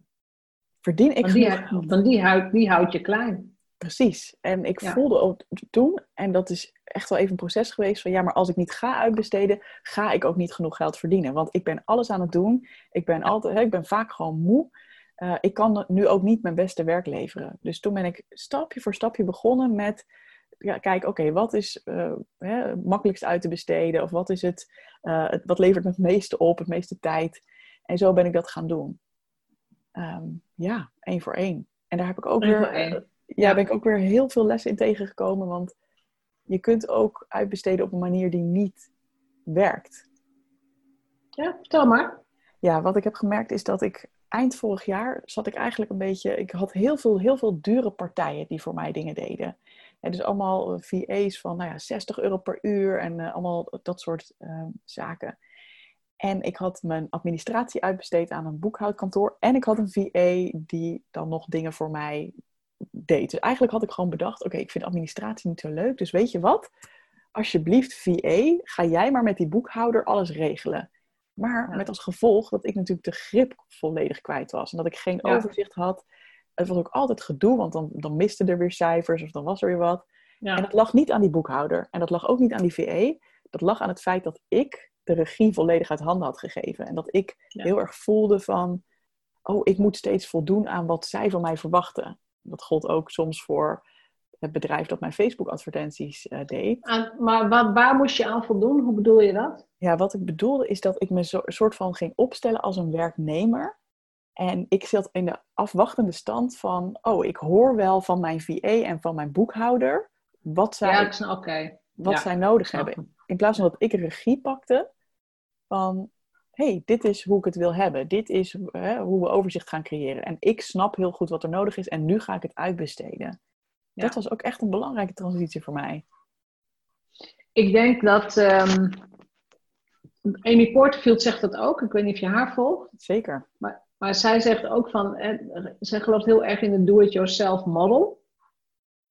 verdien ik Want die, genoeg geld? want die, houdt, die houdt je klein. Precies. En ik Ja. voelde ook toen, en dat is echt wel even een proces geweest, van ja, maar als ik niet ga uitbesteden, ga ik ook niet genoeg geld verdienen. Want ik ben alles aan het doen. Ik ben, altijd, hè, ik ben vaak gewoon moe. Eh, ik kan nu ook niet mijn beste werk leveren. Dus toen ben ik stapje voor stapje begonnen met, ja, kijk, oké, wat is eh, hè, makkelijkst uit te besteden? Of wat, is het, eh, het, wat levert het meeste op, het meeste tijd? En zo ben ik dat gaan doen. Ehm, ja, één voor één. En daar heb ik ook Eén weer ja, Ja. ben ik ook weer heel veel lessen in tegengekomen. Want je kunt ook uitbesteden op een manier die niet werkt. Ja, vertel maar. Ja, wat ik heb gemerkt is dat ik eind vorig jaar zat ik eigenlijk een beetje. Ik had heel veel, heel veel dure partijen die voor mij dingen deden. En dus allemaal eh, VA's van nou ja, 60 euro per uur en eh, allemaal dat soort eh, zaken. En ik had mijn administratie uitbesteed aan een boekhoudkantoor. En ik had een VA die dan nog dingen voor mij deed. Dus eigenlijk had ik gewoon bedacht: oké, ik vind administratie niet zo leuk. Dus weet je wat? Alsjeblieft, VA, ga jij maar met die boekhouder alles regelen. Maar Ja. met als gevolg dat ik natuurlijk de grip volledig kwijt was. En dat ik geen Ja. overzicht had. Het was ook altijd gedoe, want dan, dan misten er weer cijfers of dan was er weer wat. En dat lag niet aan die boekhouder. En dat lag ook niet aan die VA. Dat lag aan het feit dat ik de regie volledig uit handen had gegeven. En dat ik heel erg voelde van... Oh, ik moet steeds voldoen aan wat zij van mij verwachten. Dat gold ook soms voor het bedrijf dat mijn Facebook-advertenties eh, deed. Aan- maar waar, waar moest je aan voldoen? Hoe bedoel je dat? Ja, wat ik bedoelde is dat ik me zo, een soort van ging opstellen als een werknemer. En ik zat in de afwachtende stand van... Oh, ik hoor wel van mijn VA en van mijn boekhouder... wat zij, Ja, wat ja, zij nodig hebben. In plaats van dat ik regie pakte van, hey, dit is hoe ik het wil hebben. Dit is hè, hoe we overzicht gaan creëren. En ik snap heel goed wat er nodig is en nu ga ik het uitbesteden. Ja. Dat was ook echt een belangrijke transitie voor mij. Ik denk dat ehm, Amy Porterfield zegt dat ook. Ik weet niet of je haar volgt. Zeker. Maar, maar zij zegt ook van, eh, zij gelooft heel erg in de do-it-yourself model.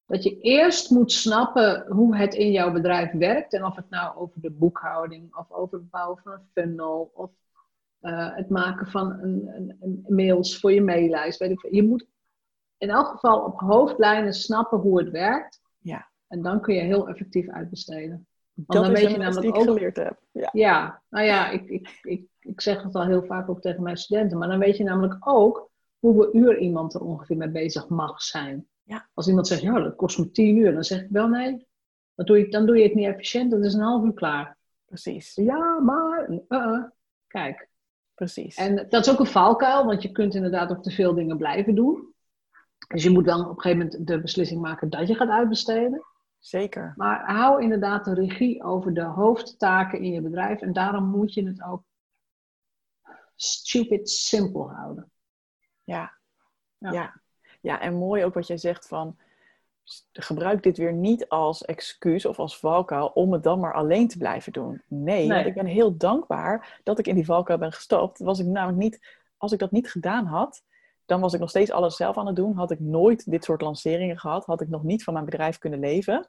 Dat je eerst moet snappen hoe het in jouw bedrijf werkt. En of het nou over de boekhouding of over het bouwen van een funnel of eh, het maken van een, een, een mails voor je maillijst. Weet ik. Je moet in elk geval op hoofdlijnen snappen hoe het werkt. Ja. En dan kun je heel effectief uitbesteden. Dat dan weet je namelijk ook- geleerd heb. Ja. Ja, nou ja, ik, ik, ik, ik zeg het al heel vaak ook tegen mijn studenten. Maar dan weet je namelijk ook hoeveel uur iemand er ongeveer mee bezig mag zijn. Ja. Als iemand zegt, ja, dat kost me tien uur. Dan zeg ik wel, nee, dan doe je, dan doe je het niet efficiënt. Dat is een half uur klaar. Precies. Ja, maar, uh-uh. kijk. Precies. En dat is ook een valkuil, want je kunt inderdaad ook te veel dingen blijven doen. Dus je moet dan op een gegeven moment de beslissing maken dat je gaat uitbesteden. Zeker. Maar hou inderdaad de regie over de hoofdtaken in je bedrijf. En daarom moet je het ook stupid simpel houden. Ja. Ja. ja. Ja, en mooi ook wat jij zegt van... Gebruik dit weer niet als excuus of als valkuil om het dan maar alleen te blijven doen. Nee, Nee. want ik ben heel dankbaar dat ik in die valkuil ben gestapt. Was ik namelijk niet, als ik dat niet gedaan had, dan was ik nog steeds alles zelf aan het doen. Had ik nooit dit soort lanceringen gehad. Had ik nog niet van mijn bedrijf kunnen leven.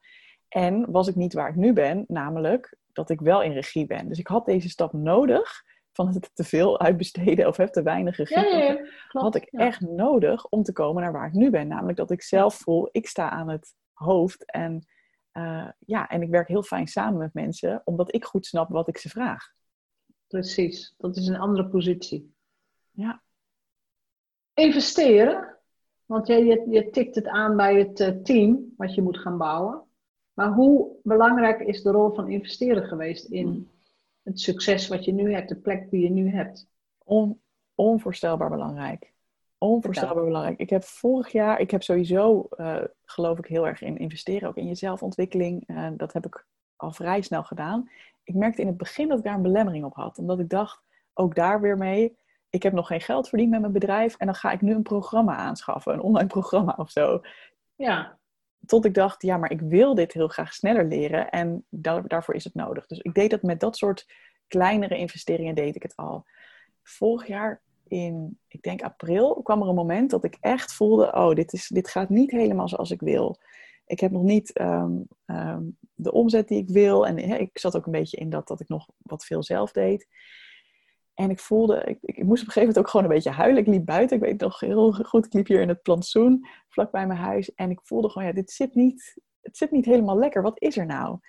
En was ik niet waar ik nu ben, namelijk dat ik wel in regie ben. Dus ik had deze stap nodig van het te veel uitbesteden of heb te weinig regie. Ja, ja, ja. Klopt. had ik Ja. echt nodig om te komen naar waar ik nu ben. Namelijk dat ik zelf voel, ik sta aan het hoofd. En, eh, ja, en ik werk heel fijn samen met mensen, omdat ik goed snap wat ik ze vraag. Precies, dat is een andere positie. Ja. Investeren, want je, je, je tikt het aan bij het eh, team wat je moet gaan bouwen. Maar hoe belangrijk is de rol van investeren geweest in het succes wat je nu hebt, de plek die je nu hebt? On, onvoorstelbaar belangrijk. Onvoorstelbaar belangrijk. Ik heb vorig jaar, ik heb sowieso, eh, geloof ik, heel erg in investeren, ook in je zelfontwikkeling. Eh, dat heb ik al vrij snel gedaan. Ik merkte in het begin dat ik daar een belemmering op had, omdat ik dacht, ook daar weer mee, ik heb nog geen geld verdiend met mijn bedrijf en dan ga ik nu een programma aanschaffen, een online programma of zo. Ja, Tot ik dacht, ja, maar ik wil dit heel graag sneller leren en daar, daarvoor is het nodig. Dus ik deed dat met dat soort kleinere investeringen, deed ik het al. Vorig jaar in, ik denk april, kwam er een moment dat ik echt voelde, oh, dit, is, dit gaat niet helemaal zoals ik wil. Ik heb nog niet ehm, ehm, de omzet die ik wil. En ik zat ook een beetje in dat, dat ik nog wat veel zelf deed. En ik voelde, ik, ik, moest op een gegeven moment ook gewoon een beetje huilen. Ik liep buiten, ik weet nog heel goed, ik liep hier in het plantsoen, vlak bij mijn huis. En ik voelde gewoon, ja, dit zit niet, het zit niet helemaal lekker. Wat is er nou?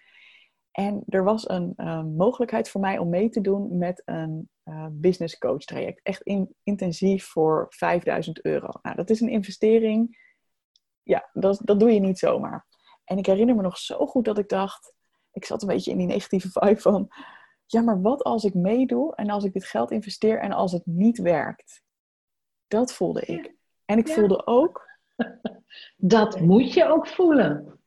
En er was een uh, mogelijkheid voor mij om mee te doen met een uh, business coach traject. Echt in, intensief voor 5000 euro. Nou, dat is een investering. Ja, dat, dat doe je niet zomaar. En ik herinner me nog zo goed dat ik dacht, ik zat een beetje in die negatieve vibe van, ja, maar wat als ik meedoe en als ik dit geld investeer en als het niet werkt? Dat voelde ik. En ik voelde ook. Dat moet je ook voelen.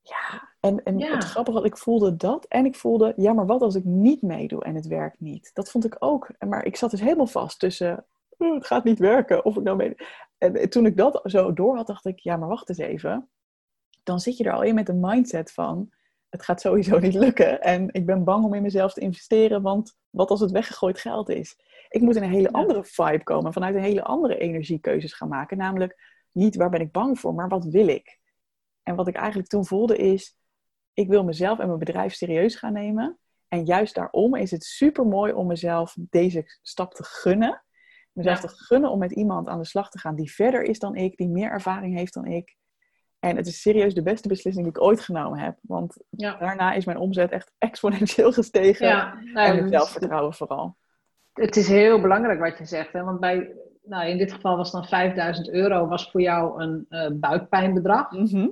Ja, en, en het grappige was, ik voelde dat en ik voelde, ja, maar wat als ik niet meedoe en het werkt niet? Dat vond ik ook. Maar ik zat dus helemaal vast tussen, oh, het gaat niet werken, of ik nou mee. En toen ik dat zo door had, dacht ik, ja, maar wacht eens even. Dan zit je er al in met een mindset van, het gaat sowieso niet lukken. En ik ben bang om in mezelf te investeren, want wat als het weggegooid geld is? Ik moet in een hele andere vibe komen, vanuit een hele andere energiekeuzes gaan maken. Namelijk niet waar ben ik bang voor, maar wat wil ik? En wat ik eigenlijk toen voelde is, ik wil mezelf en mijn bedrijf serieus gaan nemen. En juist daarom is het super mooi om mezelf deze stap te gunnen. Mezelf te gunnen om met iemand aan de slag te gaan die verder is dan ik, die meer ervaring heeft dan ik. En het is serieus de beste beslissing die ik ooit genomen heb. Want daarna is mijn omzet echt exponentieel gestegen. Ja, nou, en mijn zelfvertrouwen vooral. Het is heel belangrijk wat je zegt. Hè? Want bij, nou, in dit geval was dan 5000 euro was voor jou een uh, buikpijnbedrag. Mhm.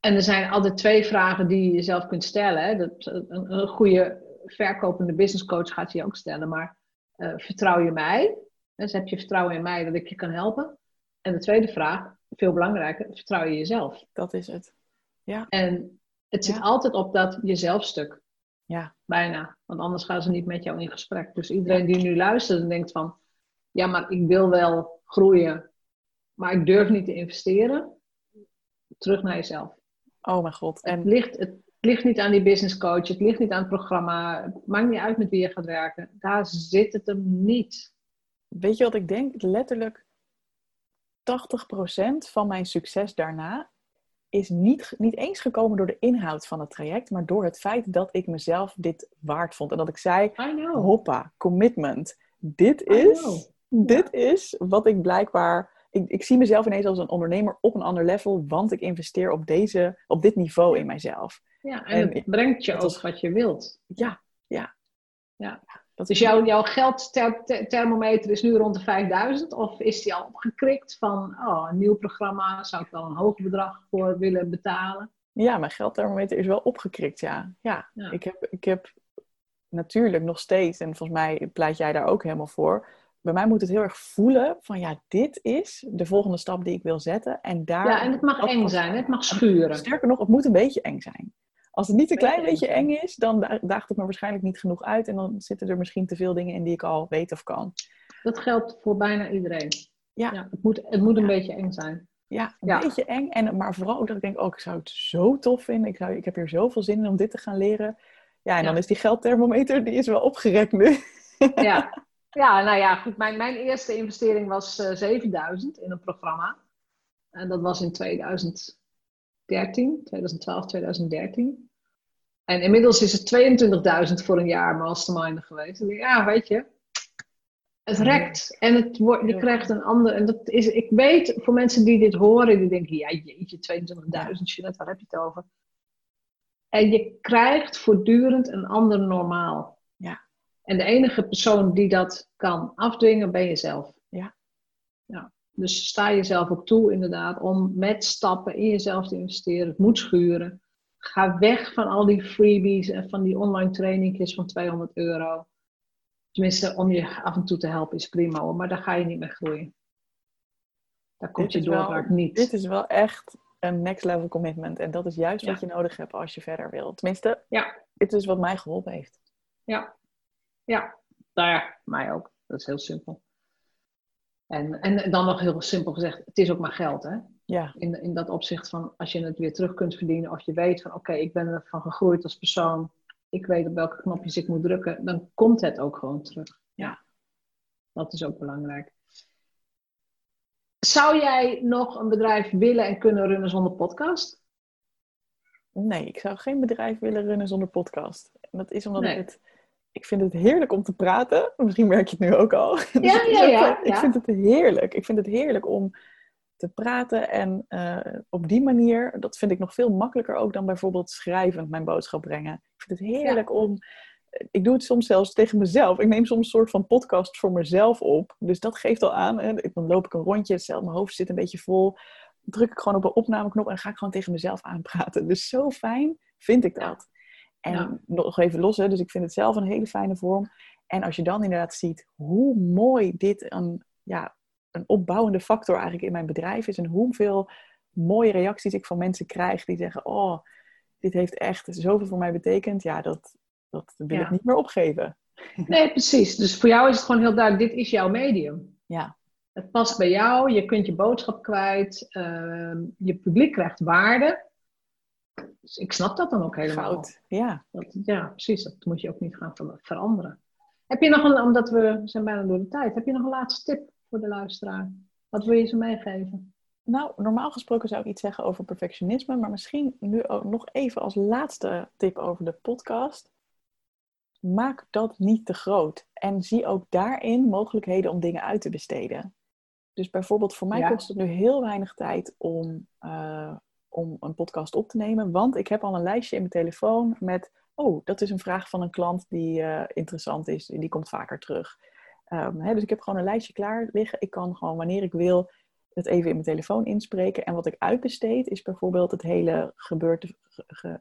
En er zijn altijd twee vragen die je jezelf kunt stellen. Hè? Dat, een, een, goede verkopende business coach gaat je ook stellen. Maar uh, vertrouw je mij? Dus heb je vertrouwen in mij dat ik je kan helpen? En de tweede vraag, veel belangrijker, vertrouw je jezelf. Dat is het. Ja. En het zit altijd op dat jezelfstuk. Ja. Bijna. Want anders gaan ze niet met jou in gesprek. Dus iedereen die nu luistert en denkt van... Ja, maar ik wil wel groeien. Maar ik durf niet te investeren. Terug naar jezelf. Oh mijn god. En... Het, ligt, het ligt niet aan die business coach. Het ligt niet aan het programma. Het maakt niet uit met wie je gaat werken. Daar zit het hem niet. Weet je wat ik denk? Letterlijk 80% van mijn succes daarna is niet, niet eens gekomen door de inhoud van het traject, maar door het feit dat ik mezelf dit waard vond. En dat ik zei, hoppa, commitment. Dit is, dit is wat ik blijkbaar... Ik, ik zie mezelf ineens als een ondernemer op een ander level, want ik investeer op, deze, op dit niveau in mijzelf. Ja, en, het brengt je ook wat je wilt. Ja, ja. Ja. Dat dus jouw, jouw geldthermometer is nu rond de 5000 of is die al opgekrikt van oh, een nieuw programma, zou ik wel een hoger bedrag voor willen betalen? Ja, mijn geldthermometer is wel opgekrikt, ja. Ja, Ik, heb, ik heb natuurlijk nog steeds, en volgens mij pleit jij daar ook helemaal voor, bij mij moet het heel erg voelen van ja, dit is de volgende stap die ik wil zetten. En daar ja, en het mag eng zijn, het mag schuren. Sterker nog, het moet een beetje eng zijn. Als het niet een klein beetje eng is, dan daagt het me waarschijnlijk niet genoeg uit. En dan zitten er misschien te veel dingen in die ik al weet of kan. Dat geldt voor bijna iedereen. Ja. ja het, moet, het moet een beetje eng zijn. Ja, een beetje eng. En, maar vooral ook dat ik denk, oh, ik zou het zo tof vinden. Ik, zou, ik heb hier zoveel zin in om dit te gaan leren. Ja, en dan is die geldthermometer, die is wel opgerekt nu. Ja, ja nou ja, goed. Mijn, mijn eerste investering was uh, eh, 7000 in een programma. En dat was in 2000. 2012, 2013. En inmiddels is het 22.000 voor een jaar masterminder geweest. En ja, weet je, het rekt. En het wordt, je krijgt een ander. En dat is, ik weet voor mensen die dit horen, die denken: ja, jeetje, 22.000, Jeanette, waar heb je het over? En je krijgt voortdurend een ander normaal. Ja. En de enige persoon die dat kan afdwingen, ben jezelf. Ja. ja. Dus sta jezelf ook toe, inderdaad, om met stappen in jezelf te investeren. Het moet schuren. Ga weg van al die freebies en van die online trainingjes van 200 euro. Tenminste, om je af en toe te helpen is prima hoor, maar daar ga je niet mee groeien. Daar komt je doorbraak niet. Dit is wel echt een next level commitment. En dat is juist wat je nodig hebt als je verder wilt. Tenminste, ja. dit is wat mij geholpen heeft. Ja, ja. Nou ja, mij ook. Dat is heel simpel. En, en dan nog heel simpel gezegd, het is ook maar geld. Hè? Ja. In, in dat opzicht van als je het weer terug kunt verdienen of je weet van oké, ik ben ervan gegroeid als persoon, ik weet op welke knopjes ik moet drukken, dan komt het ook gewoon terug. Ja. Dat is ook belangrijk. Zou jij nog een bedrijf willen en kunnen runnen zonder podcast? Nee, ik zou geen bedrijf willen runnen zonder podcast. En dat is omdat ik het ik vind het heerlijk om te praten. Misschien merk je het nu ook al. Ja, dus ja, ja, Ik vind het heerlijk. Ik vind het heerlijk om te praten. En uh, op die manier, dat vind ik nog veel makkelijker ook dan bijvoorbeeld schrijvend mijn boodschap brengen. Ik vind het heerlijk om. Ik doe het soms zelfs tegen mezelf. Ik neem soms een soort van podcast voor mezelf op. Dus dat geeft al aan. Hè. Dan loop ik een rondje, stel mijn hoofd zit een beetje vol. druk ik gewoon op een opnameknop en ga ik gewoon tegen mezelf aanpraten. Dus zo fijn vind ik dat. En nog even los, hè, dus ik vind het zelf een hele fijne vorm. En als je dan inderdaad ziet hoe mooi dit een, ja, een opbouwende factor eigenlijk in mijn bedrijf is. En hoeveel mooie reacties ik van mensen krijg die zeggen: Oh, dit heeft echt zoveel voor mij betekend. Ja, dat, dat wil ik niet meer opgeven. Nee, precies. Dus voor jou is het gewoon heel duidelijk: dit is jouw medium. Ja. Het past bij jou, je kunt je boodschap kwijt, uh, je publiek krijgt waarde. Dus ik snap dat dan ook helemaal. Goud, ja. Dat, ja, precies. Dat moet je ook niet gaan veranderen. Heb je nog een, omdat we zijn bijna door de tijd, heb je nog een laatste tip voor de luisteraar? Wat wil je ze meegeven? Nou, normaal gesproken zou ik iets zeggen over perfectionisme, maar misschien nu ook nog even als laatste tip over de podcast. Maak dat niet te groot en zie ook daarin mogelijkheden om dingen uit te besteden. Dus bijvoorbeeld voor mij kost het nu heel weinig tijd om, uh, om een podcast op te nemen, want ik heb al een lijstje in mijn telefoon met, oh, dat is een vraag van een klant die uh, interessant is, die komt vaker terug. Um, hè, dus ik heb gewoon een lijstje klaar liggen. Ik kan gewoon wanneer ik wil het even in mijn telefoon inspreken. En wat ik uitbesteed is bijvoorbeeld het hele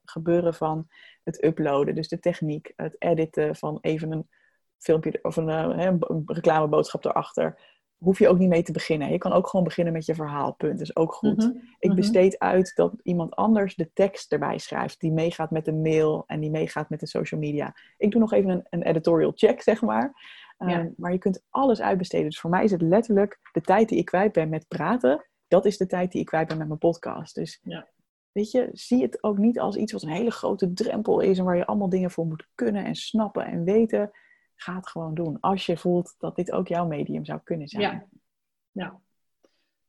gebeuren van het uploaden. Dus de techniek, het editen van even een filmpje of een, uh, een reclameboodschap erachter hoef je ook niet mee te beginnen. Je kan ook gewoon beginnen met je verhaalpunt. Dat is ook goed. Mhm, ik mhm. besteed uit dat iemand anders de tekst erbij schrijft. Die meegaat met de mail en die meegaat met de social media. Ik doe nog even een, een editorial check, zeg maar. Ehm, maar je kunt alles uitbesteden. Dus voor mij is het letterlijk de tijd die ik kwijt ben met praten. Dat is de tijd die ik kwijt ben met mijn podcast. Dus ja. weet je, zie het ook niet als iets wat een hele grote drempel is. En waar je allemaal dingen voor moet kunnen en snappen en weten ga het gewoon doen. Als je voelt dat dit ook jouw medium zou kunnen zijn. Ja, ja.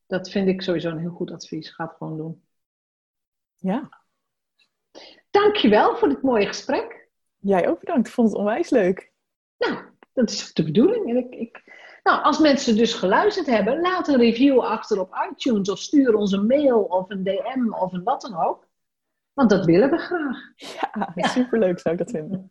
dat vind ik sowieso een heel goed advies. Ga het gewoon doen. Ja. Dankjewel voor dit mooie gesprek. Jij ook bedankt. Ik vond het onwijs leuk. Nou, dat is de bedoeling. En ik, ik... Nou, als mensen dus geluisterd hebben, laat een review achter op iTunes of stuur ons een mail of een DM of een wat dan ook. Want dat willen we graag. Ja, ja. superleuk zou ik dat vinden.